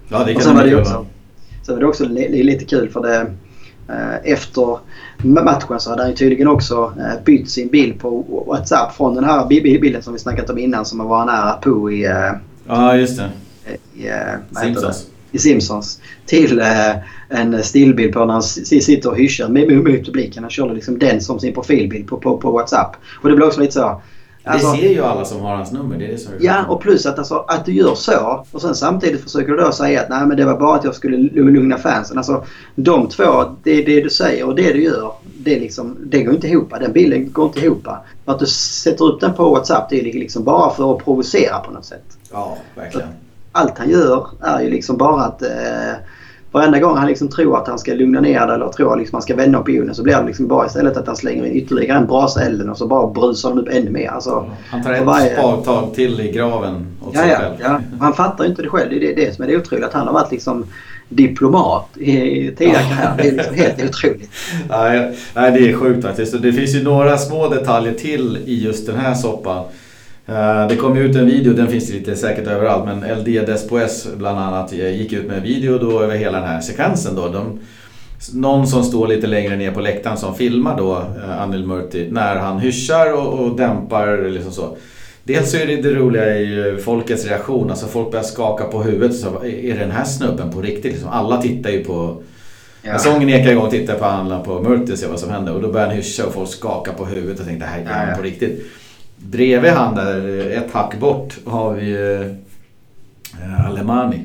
Ja, det och kan sen var det också, sen var det också li, lite kul för det eh, efter matchen så hade han ju tydligen också eh, bytt sin bild på WhatsApp från den här bi- bi- bilden som vi snackat om innan som var nära Pooh i, Ja, just det. i, Simpsons. I Simpsons. Till eh, en stillbild på när han sitter och hyschar med publiken. Han körde liksom den som sin profilbild på, på, på WhatsApp. Och det blev också lite så. Alltså, det ser ju alla som har hans nummer. Det är det som är Ja, och plus att, alltså, att du gör så och sen samtidigt försöker du då säga att nej men det var bara att jag skulle lu- lugna fansen. Alltså de två, det är det du säger och det du gör, det, liksom, det går inte ihop. Den bilden går inte ihop. Att du sätter upp den på WhatsApp det är liksom bara för att provocera på något sätt. Ja, verkligen. Allt han gör är ju liksom bara att eh, varenda gång han liksom tror att han ska lugna ner det eller tror att liksom han ska vända opinionen så blir det liksom bara istället att han slänger in ytterligare en brasa elden och så bara brusar han upp ännu mer. Alltså, han tar ett varje... spadtag till i graven åt ja, sig ja, själv. Ja. Han fattar inte det själv. Det är det, det som är det otroliga. Att han har varit liksom diplomat i tidigare karriär. Det är liksom helt otroligt. Nej, nej, det är sjukt faktiskt. Det finns ju några små detaljer till i just den här soppan. Eh, det kom ut en video, den finns lite säkert överallt, men LD Despoes bland annat eh, gick ut med en video då över hela den här sekvensen. Då. De, någon som står lite längre ner på läktaren som filmar då eh, Anil Murti när han hyschar och, och dämpar liksom så. Dels så är det det roliga i folkets reaktion, alltså folk börjar skaka på huvudet. Så, är den här snubben på riktigt? Liksom, alla tittar ju på... Ja. Sången ekar igång tittar på Anla på Murti och ser vad som händer. Och då börjar han hyscha och folk skakar på huvudet och tänker det här är ja, ja. på riktigt. Bredvid han där, ett hack bort, har vi eh, Alemani.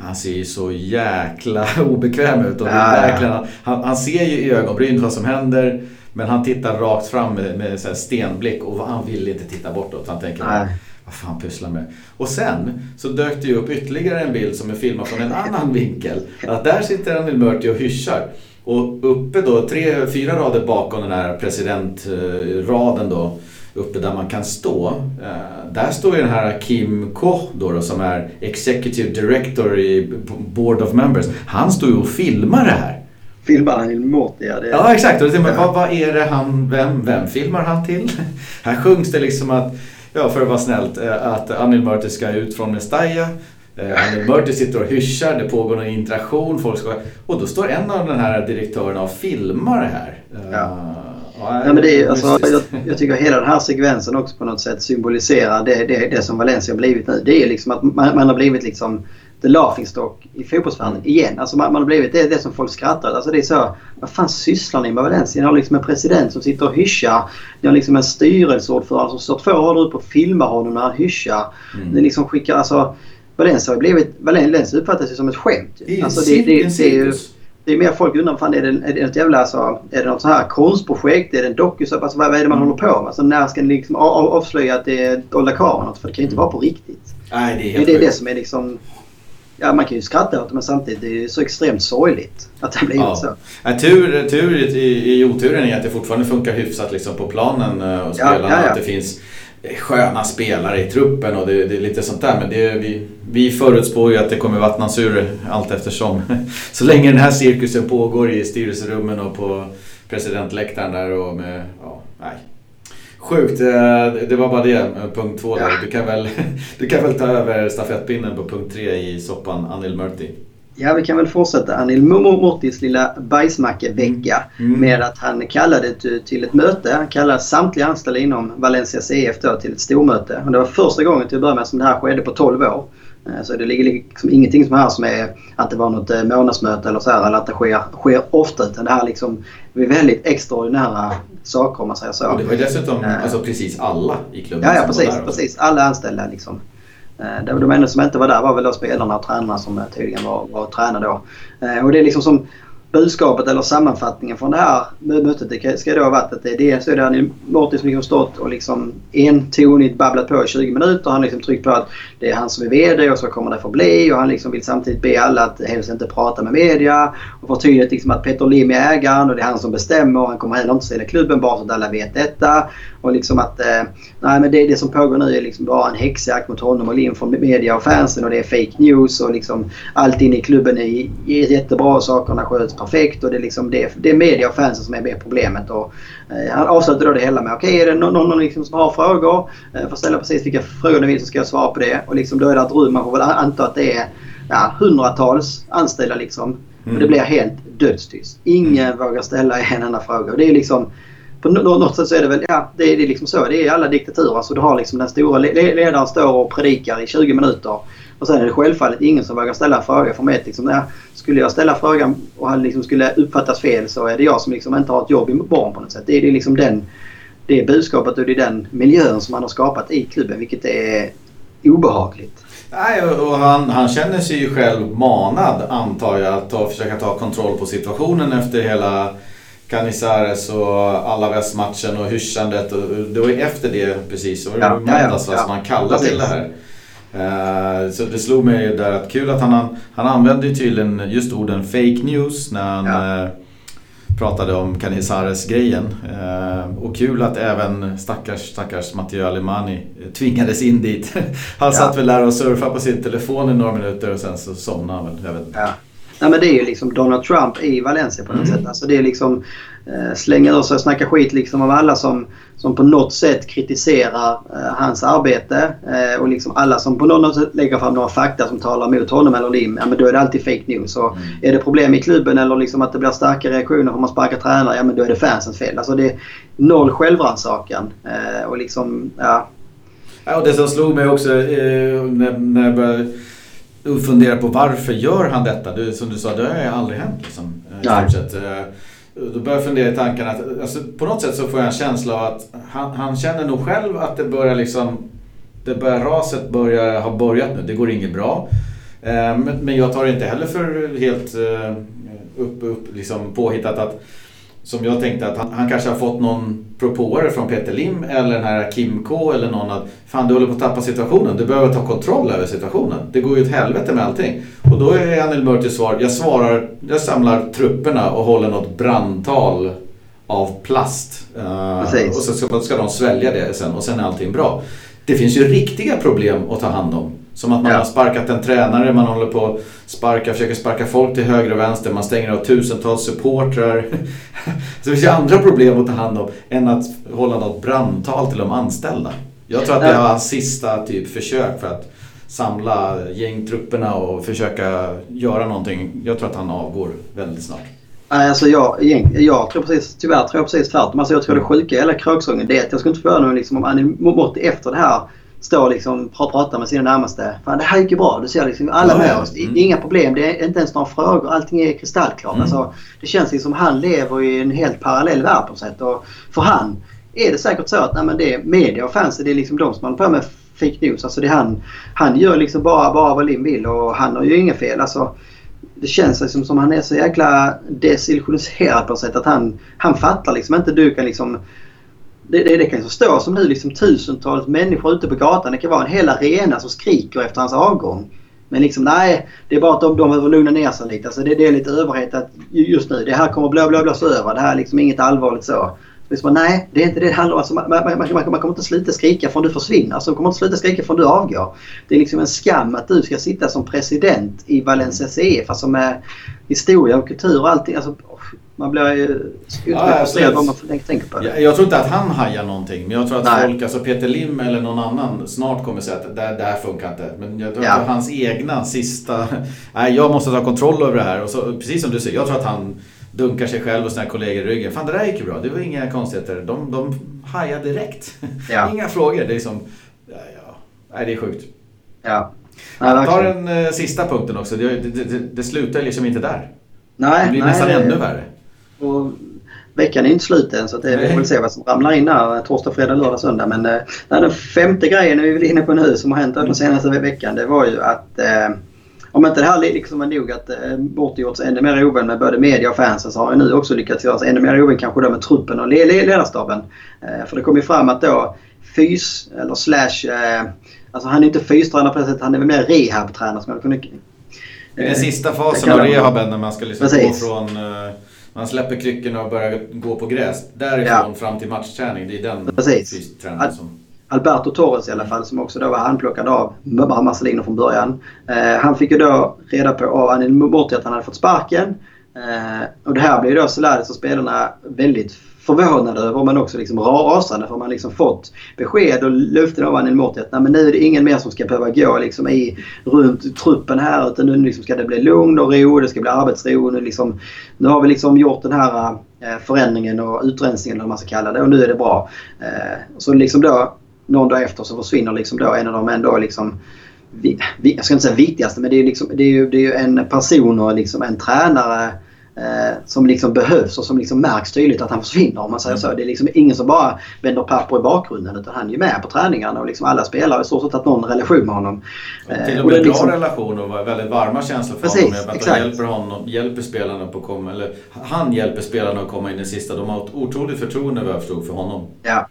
Han ser ju så jäkla obekväm ut. Och ja, ja. Han, han, ser ju i ögonbrynet vad som händer. Men han tittar rakt fram med, med så stenblick och han vill inte titta bortåt. Han tänker, Nej. vad fan pysslar med? Och sen så dök det ju upp ytterligare en bild som är filmad från en annan vinkel. Att där sitter Anil Murti och hyschar. Och uppe då, tre, fyra rader bakom den här presidentraden då uppe där man kan stå. Uh, där står ju den här Kim Koh då, då, som är Executive Director i Board of Members. Han står ju och filmar det här. Filmar han i Morty? Ja, det ja exakt. Och det, ja. vad, vad är det han, vem, vem filmar han till? här sjungs det liksom att, ja för att vara snällt, eh, att Anil Murti ska ut från Mestalla. Uh, Anil Murti sitter och hyschar, det pågår någon interaktion, folk ska... Och då står en av den här direktörerna och filmar det här. Ja. Ja, men det är, alltså, jag, jag, tycker hela den här sekvensen också på något sätt symboliserar det, det, det som Valencia har blivit nu. Det är liksom att man, man har blivit liksom the laughingstock i fotbollsvärlden mm. igen. Alltså man, man, har blivit det, det som folk skrattar Alltså det är så, vad fan sysslar ni med Valencia? Ni har liksom en president som sitter och hyschar. Ni har liksom en styrelseordförande som står två rader upp och filmar honom när han hyschar. Mm. Ni liksom skickar, alltså Valencia har blivit, Valencia uppfattas ju som ett skämt. Det är, alltså, det, det, det, det är ju, det är mer folk undrar, fan är det, är det något jävla alltså, är det något så här konstprojekt? Är det en dokusåpa? Alltså, vad, är det man håller på med? Alltså, när ska ni liksom avslöja att det är Dolda Karin? För det kan ju inte vara på riktigt. Nej, det är helt Det är det som är liksom... Ja, man kan ju skratta åt det men samtidigt det är så extremt sorgligt att det har blivit ja. så. Ja, tur, tur i, i oturen är att det fortfarande funkar hyfsat liksom på planen eh, och spelarna. Ja, ja, att det finns sköna spelare i truppen och det, det är lite sånt där. Men det, vi, vi förutspår ju att det kommer vattnas ur allt eftersom. Så länge den här cirkusen pågår i styrelserummen och på presidentläktaren där och med, ja, nej. Sjukt, eh, det var bara det, eh, punkt två där. Du kan väl, du kan väl ta över stafettpinnen på punkt tre i soppan, Anil Murti. Ja, vi kan väl fortsätta Anil Mortis lilla bajsmackevecka mm. med att han kallade till ett möte. Han kallade samtliga anställda inom Valencia CF då till ett stormöte. Och det var första gången till att börja med som det här skedde på 12 år. Eh, så det ligger liksom ingenting som här som är att det var något eh, månadsmöte eller så här, eller att det sker, sker ofta. Utan det här liksom är väldigt extraordinära saker om man säger så. Och det var dessutom uh, alltså, precis alla i klubben Ja, ja precis, precis. Alla anställda liksom. Eh, de enda som inte var där var väl då spelarna och tränarna som eh, tydligen var, var tränare då. Eh, och det är liksom som budskapet eller sammanfattningen från det här mötet det ska då ha varit att det är dels är det Martin som har stått och liksom entonigt babblat på i 20 minuter. Han liksom tryckt på att det är han som är VD och så kommer det få bli och han liksom vill samtidigt be alla att helst inte prata med media och förtydligat liksom att Peter Lim är ägaren och det är han som bestämmer och han kommer heller inte sälja klubben bara så att alla vet detta. Och liksom att eh, nej, men det, det som pågår nu är liksom bara en häxjakt mot honom och Lim från media och fansen och det är fake news och liksom allt inne i klubben är, är jättebra och sakerna sköts perfekt och det är, liksom det, det är media och fansen som är med problemet. Och, eh, han avslutar då det hela med okej okay, är det någon, någon liksom som har frågor eh, får ställa precis vilka frågor ni vill så ska jag svara på det. Och liksom då är det ett rum, man får väl anta att det är ja, hundratals anställda liksom. Mm. Och det blir helt dödstyst. Ingen mm. vågar ställa en enda fråga. Och det är liksom på något sätt så är det väl, ja det är, det är liksom så. Det är alla diktaturer. Alltså du har liksom den stora ledaren står och predikar i 20 minuter. Och sen är det självfallet ingen som vågar ställa en fråga. För mig liksom, ja, skulle jag ställa frågan och han liksom skulle uppfattas fel så är det jag som liksom inte har ett jobb i morgon på något sätt. Det är, det är liksom den, det budskapet och det är den miljön som han har skapat i klubben vilket är obehagligt. Nej, och han, han känner sig ju själv manad antar jag att ta, försöka ta kontroll på situationen efter hela Canizares och alla västmatchen och hyschandet. Och det var ju efter det precis, så var det ja, måndags ja, ja, som han kallade till det här. Eh, så det slog mig där att kul att han, han använde ju tydligen just orden fake news när han ja. Eh, pratade om Canizares-grejen. Eh, och kul att även stackars, stackars Matteo Alemani tvingades in dit. Han ja. satt väl där och surfade på sin telefon i några minuter och sen så somnade han väl. Jag vet. Ja. Nej, men det är ju liksom Donald Trump i Valencia på något mm. sätt. Alltså det är liksom slänga ur sig och snacka skit liksom av alla som, som på något sätt kritiserar eh, hans arbete. Eh, och liksom alla som på något sätt lägger fram några fakta som talar mot honom eller Lim. Ja men då är det alltid fake news. Och mm. Är det problem i klubben eller liksom att det blir starka reaktioner om man sparkar tränare. Ja men då är det fansens fel. Alltså det är noll självrannsakan. Eh, och liksom, ja. Ja, och det som slog mig också eh, när, när jag började fundera på varför gör han detta? Du, som du sa, det har aldrig hänt. Liksom, eh, i. Eh, då börjar jag fundera i tanken att alltså, på något sätt så får jag en känsla av att han, han känner nog själv att det börjar liksom det börjar, raset börjar ha börjat nu. Det går inget bra. Eh, men jag tar det inte heller för helt eh, upp, upp, liksom påhittat att som jag tänkte att han, han, kanske har fått någon propåer från Peter Lim eller den här Kim K eller någon att Fan du håller på att tappa situationen, du behöver ta kontroll över situationen. Det går ju åt helvete med allting. Och då är Anil Murtis svar, jag svarar, jag samlar trupperna och håller något brandtal av plast. Uh, och så ska, ska de svälja det sen och sen är allting bra. Det finns ju riktiga problem att ta hand om. Som att man ja. har sparkat en tränare, man håller på att sparka, försöker sparka folk till höger och vänster, man stänger av tusentals supportrar. Så det finns ju andra problem att ta hand om än att hålla något brandtal till de anställda. Jag tror att det var hans sista typ försök för att samla gängtrupperna och försöka göra någonting. Jag tror att han avgår väldigt snart. Alltså jag, jag tror precis, tyvärr tror jag precis tvärtom. Alltså jag tror det sjuka i hela kröksången det är att jag skulle inte förvåna mig liksom om Annie Motti efter det här står liksom och pratar med sina närmaste. Fan det här gick ju bra. Du ser liksom alla med oss. Mm. Inga problem. Det är inte ens några frågor. Allting är kristallklart. Mm. Alltså, det känns liksom som han lever i en helt parallell värld på sätt. Och för han är det säkert så att nej, men det är media och fans det är liksom de som håller på med fake news. Alltså det han, han gör liksom bara, bara vad Lim vill och han har ju inga fel. Alltså, det känns liksom som han är så jäkla desillusioniserad på något sätt att han, han fattar liksom inte. Du kan liksom det, det, det kan stå som nu liksom tusentals människor ute på gatan. Det kan vara en hel arena som skriker efter hans avgång. Men liksom nej, det är bara att de, de behöver lugna ner sig lite. Alltså det, det är lite överhettat just nu. Det här kommer blå, blå, blås över. Det här är liksom inget allvarligt så. Liksom, nej, det är inte det det handlar om. Alltså, man, man, man, man, kommer inte sluta skrika förrän du försvinner. Alltså, man kommer inte sluta skrika förrän du avgår. Det är liksom en skam att du ska sitta som president i Valencia CF. Alltså med historia och kultur och allting. Alltså, man blir ju ja, vad man tänker på det. Jag, jag tror inte att han hajar någonting. Men jag tror att Nej. folk, alltså Peter Lim eller någon annan snart kommer säga att det, det här funkar inte. Men jag tror ja. att hans egna sista... Nej, jag måste ta kontroll över det här. Och så, precis som du säger, jag tror att han dunkar sig själv och sina kollegor i ryggen. Fan det där gick ju bra, det var inga konstigheter. De, de hajar direkt. Ja. inga frågor. Det är som... Ja, ja. Nej, det är sjukt. Ja. Jag tar den uh, sista punkten också. Det, det, det, det slutar liksom inte där. Nej, det blir nej, nästan ännu värre. Och veckan är inte slut än så det, vi får väl se vad som ramlar in här torsdag, fredag, lördag, söndag. Men eh, den femte grejen vi är inne på nu som har hänt den senaste veckan det var ju att eh, om inte det här liksom var nog att eh, bortgjorts ännu mer ovän med både media och fansen så har jag nu också lyckats göra sig ännu mer ovän kanske då med truppen och ledarstaben. Eh, för det kom ju fram att då fys eller slash eh, Alltså han är inte fystränare på det sättet, han är väl mer rehabtränare som jag kunde... I den sista fasen av rehaben när man ska liksom gå från... Eh, man släpper kryckorna och börjar gå på gräs. Därifrån ja. fram till matchträning. Det är den fystränaren som... Alberto Torres i alla fall som också då var handplockad av Marcelino från början. Eh, han fick ju då reda på av Anil Morti att han hade fått sparken. Eh, och det här blev då Solades och spelarna väldigt förvånad över men också liksom rasande för man liksom fått besked och löften av Anil Morti att Nej, men nu är det ingen mer som ska behöva gå liksom i, runt truppen här utan nu liksom ska det bli lugn och ro, det ska bli arbetsro. Nu, liksom, nu har vi liksom gjort den här eh, förändringen och utrensningen eller vad man ska kalla det och nu är det bra. Eh, så liksom då någon dag efter så försvinner liksom då en av de ändå liksom jag ska inte säga viktigaste men det är, liksom, det är ju, det är ju en person och liksom en tränare eh, som liksom behövs och som liksom märks tydligt att han försvinner om man säger så. Det är liksom ingen som bara vänder papper i bakgrunden utan han är ju med på träningarna och liksom alla spelare har i stort sett haft någon relation med honom. Och till och med eh, bra liksom... relation och väldigt varma känslor för Precis, honom. Att exakt. hjälper, honom, hjälper spelarna på komma, eller han hjälper spelarna att komma in i sista. De har ett otroligt förtroende vad jag förstod för honom. Ja.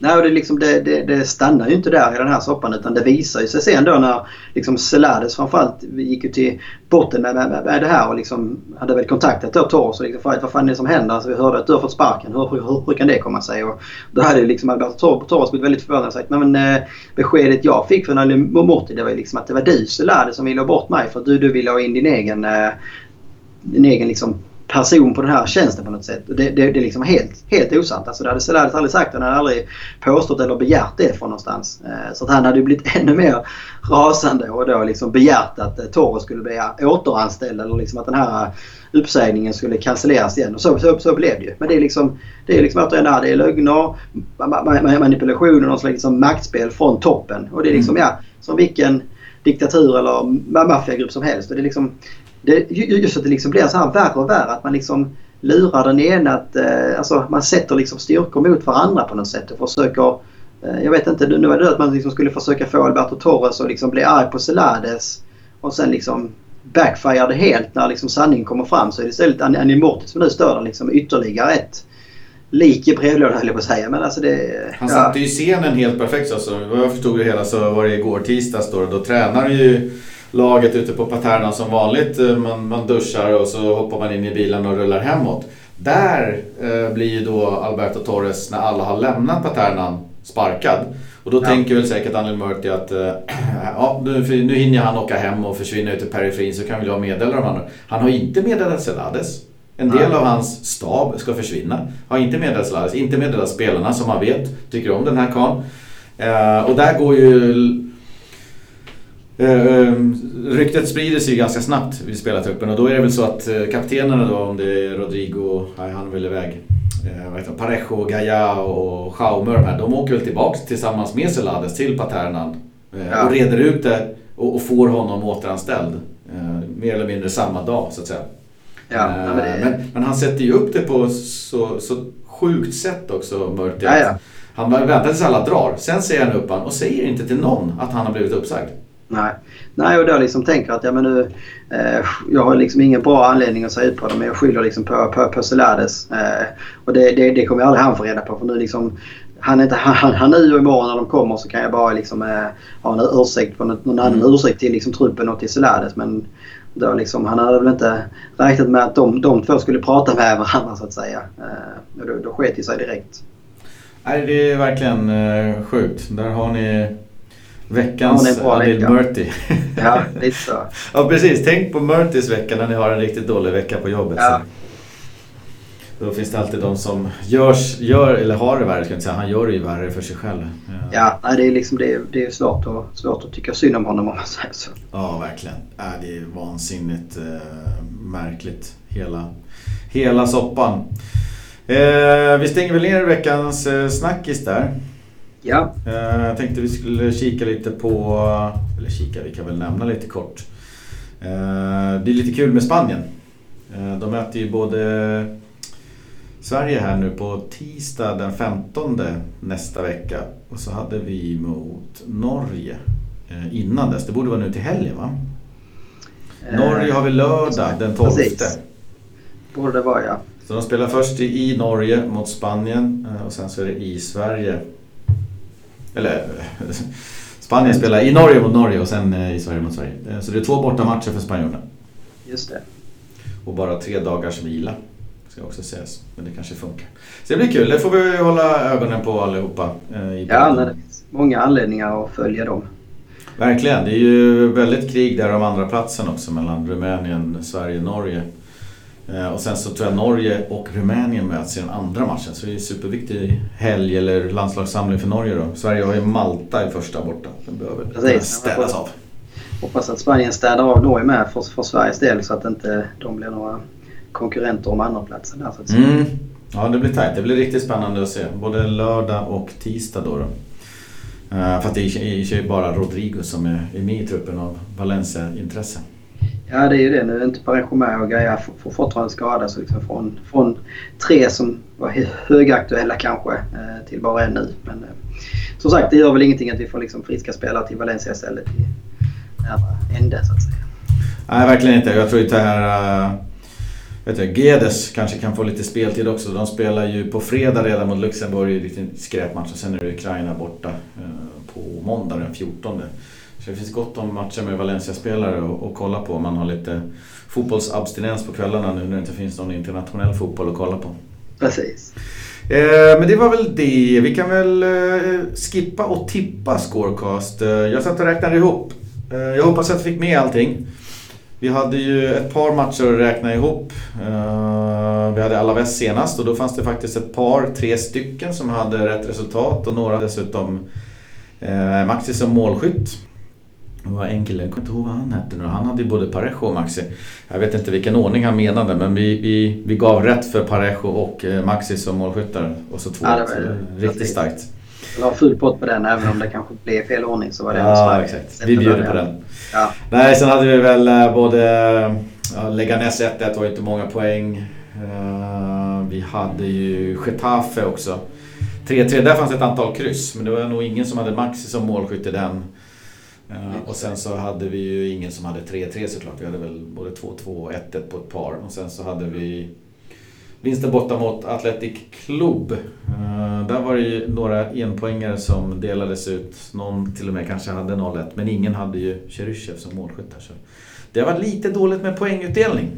Nej, och det, liksom, det, det, det, stannar ju inte där i den här soppan utan det visar ju sig sen då när liksom Selades framförallt gick ju till botten med, med, med det här och liksom hade väl kontaktat då Torres och liksom vad fan är det som händer? Alltså, vi hörde att du har fått sparken. Hur, hur, hur kan det komma sig? Och då hade ju liksom Alberto Torres blivit väldigt förvånad och sagt men, eh, beskedet jag fick från Ali Morti det var ju liksom att det var du Selades som ville ha bort mig för att du, du ville ha in din egen eh, din egen liksom person på den här tjänsten på något sätt. Det, det, det är liksom helt, helt osant. Alltså det hade Selaris aldrig sagt. Han hade aldrig påstått eller begärt det från någonstans. Eh, så att han hade ju blivit ännu mer rasande och då liksom begärt att eh, Torres skulle bli återanställd eller liksom att den här uppsägningen skulle cancelleras igen. Och så, så, så blev det ju. Men det är liksom, det är liksom återigen det här, det är lögner, manipulationer och någon slags liksom maktspel från toppen. Och det är liksom, mm. ja, som vilken diktatur eller maffiagrupp som helst. Och det är liksom, det, just att det liksom blir så här värre och värre. Att man liksom lurar den ena att eh, alltså man sätter liksom styrkor mot varandra på något sätt och försöker eh, jag vet inte, nu var det att man liksom skulle försöka få Alberto Torres att liksom bli arg på Celades och sen liksom backfire det helt när liksom sanningen kommer fram så är det istället Annie Mortis som nu stör den liksom ytterligare ett lik i brevlådan höll jag på att säga. Men alltså det, Han satte ju scenen helt perfekt. Alltså, vad jag förstod det hela så var det igår tisdags då. Då tränar ju laget ute på Paterna som vanligt. Eh, man, man duschar och så hoppar man in i bilen och rullar hemåt. Där eh, blir ju då Alberto Torres, när alla har lämnat Paternan, sparkad. Och då ja. tänker väl säkert Daniel Murti att eh, ja, nu, nu hinner han åka hem och försvinna ut i periferin så kan väl jag meddela de andra. Han har inte meddelat Celades. En del av hans stab ska försvinna. Har inte meddelat Celades, inte meddelat spelarna som man vet tycker om den här karln. Eh, och där går ju Eh, ehm, ryktet sprider sig ganska snabbt vid spelartruppen och då är det väl så att eh, kaptenerna då, om det är Rodrigo, nej han är väl iväg, eh, vad heter Parejo, Gaia och Schaumer de här, de åker väl tillbaks tillsammans med Celades till Paternan ja. och reder ut det och, och, får honom återanställd. mer eller mindre samma dag så att säga. Ja, men, det... men, men, han sätter ju upp det på så, så sjukt sätt också, Murti. Ja, ja. Han väntar tills alla drar, sen säger han upp han och säger inte till någon att han har blivit uppsagd. Nej. Nej, och då liksom tänker att ja, men nu, eh, jag har liksom ingen bra anledning att säga ut på det men jag skyller liksom på, på, på Celades. Eh, och det, det, det kommer aldrig han få reda på för nu liksom han, inte, han, han nu och imorgon när de kommer så kan jag bara liksom, eh, ha en ursäkt på någon, någon annan mm. ursäkt till liksom, truppen och till Celades. Men då liksom, han hade väl inte räknat med att de, de två skulle prata med varandra så att säga. Eh, då, då sket det sig direkt. Nej, det är verkligen eh, sjukt. Där har ni Veckans ja, Adil vecka. Murti. ja, lite så. ja, precis. Tänk på Murtis vecka när ni har en riktigt dålig vecka på jobbet. Ja. Då finns det alltid de som görs, gör, eller har det värre, ska jag inte säga. Han gör det ju värre för sig själv. Ja, ja det är liksom det, det är svårt, att, svårt att tycka synd om honom om man säger så. Ja, verkligen. Ja, det är vansinnigt äh, märkligt. Hela, hela soppan. Eh, vi stänger väl ner veckans eh, snackis där. Ja. Eh, jag tänkte vi skulle kika lite på, eller kika, vi kan väl nämna lite kort. Det är lite kul med Spanien. De möter ju både Sverige här nu på tisdag den 15 nästa vecka. Och så hade vi mot Norge innan dess. Det borde vara nu till helgen va? Norge har vi lördag den 12. Precis. Borde vara ja. Så de spelar först i Norge mot Spanien och sen så är det i Sverige eller Spanien spelar i Norge mot Norge och sen eh, i Sverige mot Sverige. Eh, så det är två bortamatcher för spanjorerna. Just det. Och bara tre dagars vila. Ska också sägas. Men det kanske funkar. Så det blir kul. Det får vi hålla ögonen på allihopa. Eh, I ja, det finns många anledningar att följa dem. Verkligen. Det är ju väldigt krig där om andra platsen också mellan Rumänien, Sverige och Norge. Eh, och sen så tror jag Norge och Rumänien möts i den andra matchen. Så det är en superviktig helg eller landslagssamling för Norge då. Sverige har ju Malta i första borta. Den behöver Precis. städas av. Hoppas att Spanien städar av Norge med för, för Sveriges del så att inte de blir några konkurrenter om andra platsen där så att säga. Mm. Ja det blir tajt. Det blir riktigt spännande att se. Både lördag och tisdag då. då. Uh, för att det är ju bara Rodrigo som är, är med i truppen av Valencia-intresse. Ja, det är ju det. Nu är inte Paris och Gaia får fortfarande skada. Så liksom från, från tre som var högaktuella kanske eh, till bara en nu. Men eh, som sagt, det gör väl ingenting att vi får liksom friska spelare till Valencia istället i andra änden så att säga. Nej, verkligen inte. Jag tror inte det här... vet du, Gedes kanske kan få lite speltid också. De spelar ju på fredag redan mot Luxemburg, en liten skräpmatch. Och sen är det Ukraina borta eh, på måndag den 14. Så det finns gott om matcher med Valencia-spelare att kolla på om man har lite fotbollsabstinens på kvällarna nu när det inte finns någon internationell fotboll att kolla på. Precis. Eh, men det var väl det. Vi kan väl eh, skippa och tippa Scorecast. Jag satt och räknade ihop. Jag hoppas att jag fick med allting. Vi hade ju ett par matcher att räkna ihop. Uh, vi hade Alaves senast och då fanns det faktiskt ett par, tre stycken som hade rätt resultat och några dessutom uh, Maxi som målskytt. Det var en kille, jag kommer inte ihåg vad han hette nu. Han hade ju både Parejo och Maxi. Jag vet inte vilken ordning han menade men vi, vi, vi gav rätt för Parejo och uh, Maxi som målskyttar. Och så två. Ja, riktigt starkt. Jag la full pott på den även om det kanske blev fel ordning så var det Ja exakt. Vi bjuder på den. Ja. Nej, sen hade vi väl eh, både ja, Leganes 1-1 var inte många poäng. Uh, vi hade ju Getafe också. 3-3, där fanns ett antal kryss men det var nog ingen som hade Maxi som målskytt i den. Uh, och sen så hade vi ju ingen som hade 3-3 såklart. Vi hade väl både 2-2 och 1-1 på ett par. Och sen så hade vi vinsten borta mot Athletic Club. Uh, där var det ju några enpoängare som delades ut. Någon till och med kanske hade 0-1 men ingen hade ju Cheryshev som målskytt där. Så det har varit lite dåligt med poängutdelning.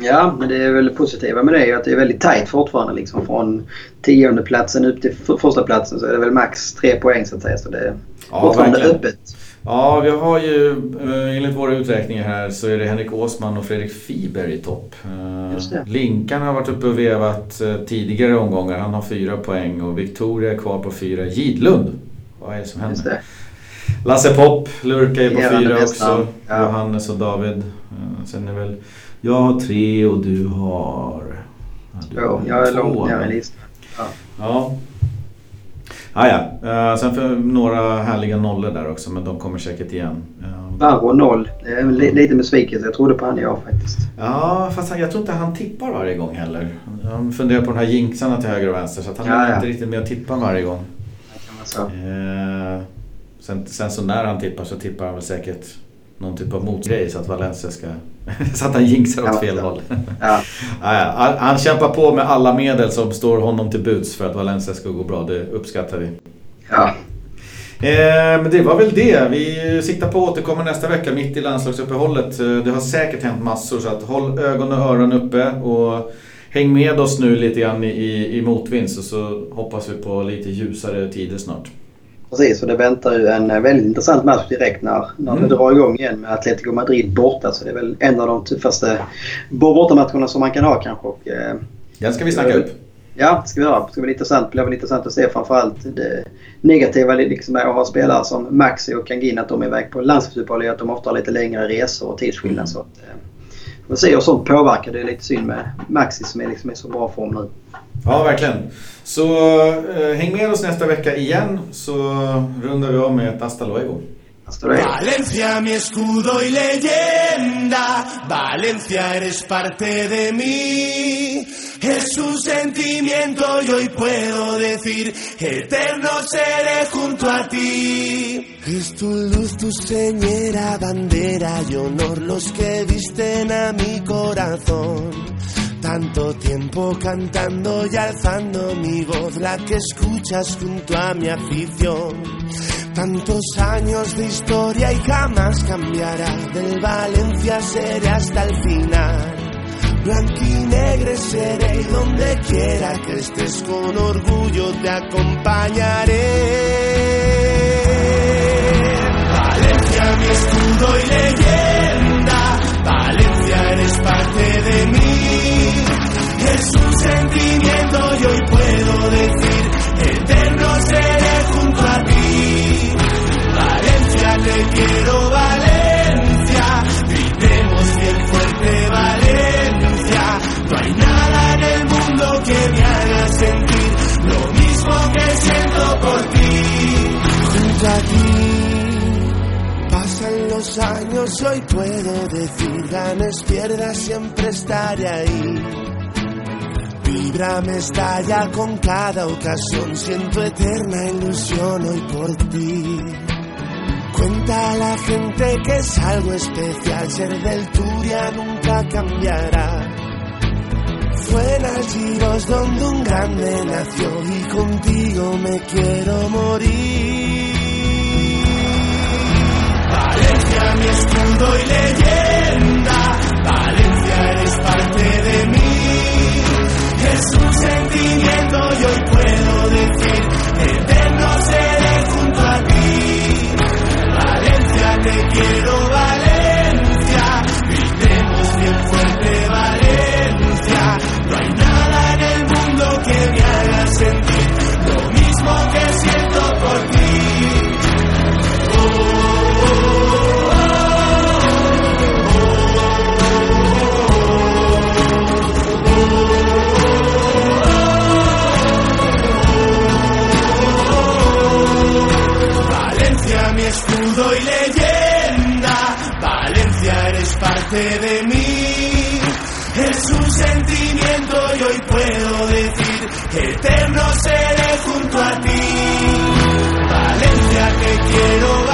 Ja, men det är väl positiva med det är att det är väldigt tajt fortfarande. Liksom. Från tionde platsen upp till första platsen så är det väl max tre poäng så att säga. Så det är ja, fortfarande verkligen. öppet. Ja, vi har ju eh, enligt våra uträkningar här så är det Henrik Åsman och Fredrik Fiber i topp. Eh, Linkan har varit uppe och vevat eh, tidigare omgångar. Han har fyra poäng och Victoria är kvar på fyra. Gidlund, vad är det som händer? Lasse Popp lurkar ju på fyra också. Ja. Johannes och David. Sen är väl jag har tre och du har... Ja, du har jag är långt ner i listan. Ja. ja. Ah, ja. Uh, sen för några härliga nollor där också men de kommer säkert igen. Uh, Varro noll. Lite besvikelse. Jag trodde på han jag faktiskt. Ja fast han, jag tror inte han tippar varje gång heller. Han funderar på de här jinxarna till höger och vänster så att han ja, är ja. inte riktigt med och tippar varje gång. Så. Uh, sen, sen så när han tippar så tippar han väl säkert någon typ av motgrej så att Valencia ska... så att han jinxar åt fel håll. Ja. ja, han kämpar på med alla medel som står honom till buds för att Valencia ska gå bra. Det uppskattar vi. Ja. Eh, men det var väl det. Vi siktar på att återkomma nästa vecka mitt i landslagsuppehållet. Eh, det har säkert hänt massor så att håll ögon och öron uppe och häng med oss nu lite grann i, i motvind så, så hoppas vi på lite ljusare tider snart. Precis, och det väntar ju en eh, väldigt intressant match direkt när, när mm. det drar igång igen med Atletico Madrid borta. Så det är väl en av de tuffaste bortamatcherna som man kan ha kanske. Och, eh, Den ska vi snacka upp. Ja, det ska vi göra. Det ska bli intressant. Det blir intressant att se framförallt det negativa liksom med att ha spelare som Maxi och Kangin att de är iväg på landslagsuppehåll att de ofta har lite längre resor och tidsskillnad. Mm. Så att, eh, vi får se hur sånt påverkar. Det är lite synd med Maxi som är liksom i så bra form nu. Ja, verkligen. Så eh, häng med oss nästa vecka igen så rundar vi av med ett hasta luego. Valencia, mi escudo y leyenda. Valencia, eres parte de mí. Es un sentimiento y hoy puedo decir, eterno seré junto a ti. Es tu luz, tu señera, bandera y honor los que visten a mi corazón. Tanto tiempo cantando y alzando mi voz, la que escuchas junto a mi afición. Tantos años de historia y jamás cambiará. Del Valencia seré hasta el final. Blanquinegre seré y donde quiera que estés con orgullo te acompañaré. Valencia mi escudo y leyenda. Valencia eres parte de mí. Es un sentimiento y hoy puedo decir eterno seré junto a ti. Valencia te quiero Valencia. Gritemos bien fuerte Valencia. No hay nada en el mundo que me haga sentir lo mismo que siento por ti. Junto a ti. Pasan los años, hoy puedo decir, ganes, pierdas, siempre estaré ahí. Vibra me estalla con cada ocasión, siento eterna ilusión hoy por ti. Cuenta a la gente que es algo especial, ser del Turia nunca cambiará. fue en Archivos donde un grande nació y contigo me quiero morir. Valencia, mi escudo y leyenda, Valencia eres parte de. Es un sentimiento y hoy puedo decir, eterno seré junto a ti. Valencia, te quiero, Valencia, sentimiento y puedo decir que eterno seré junto a ti. Valencia, te quiero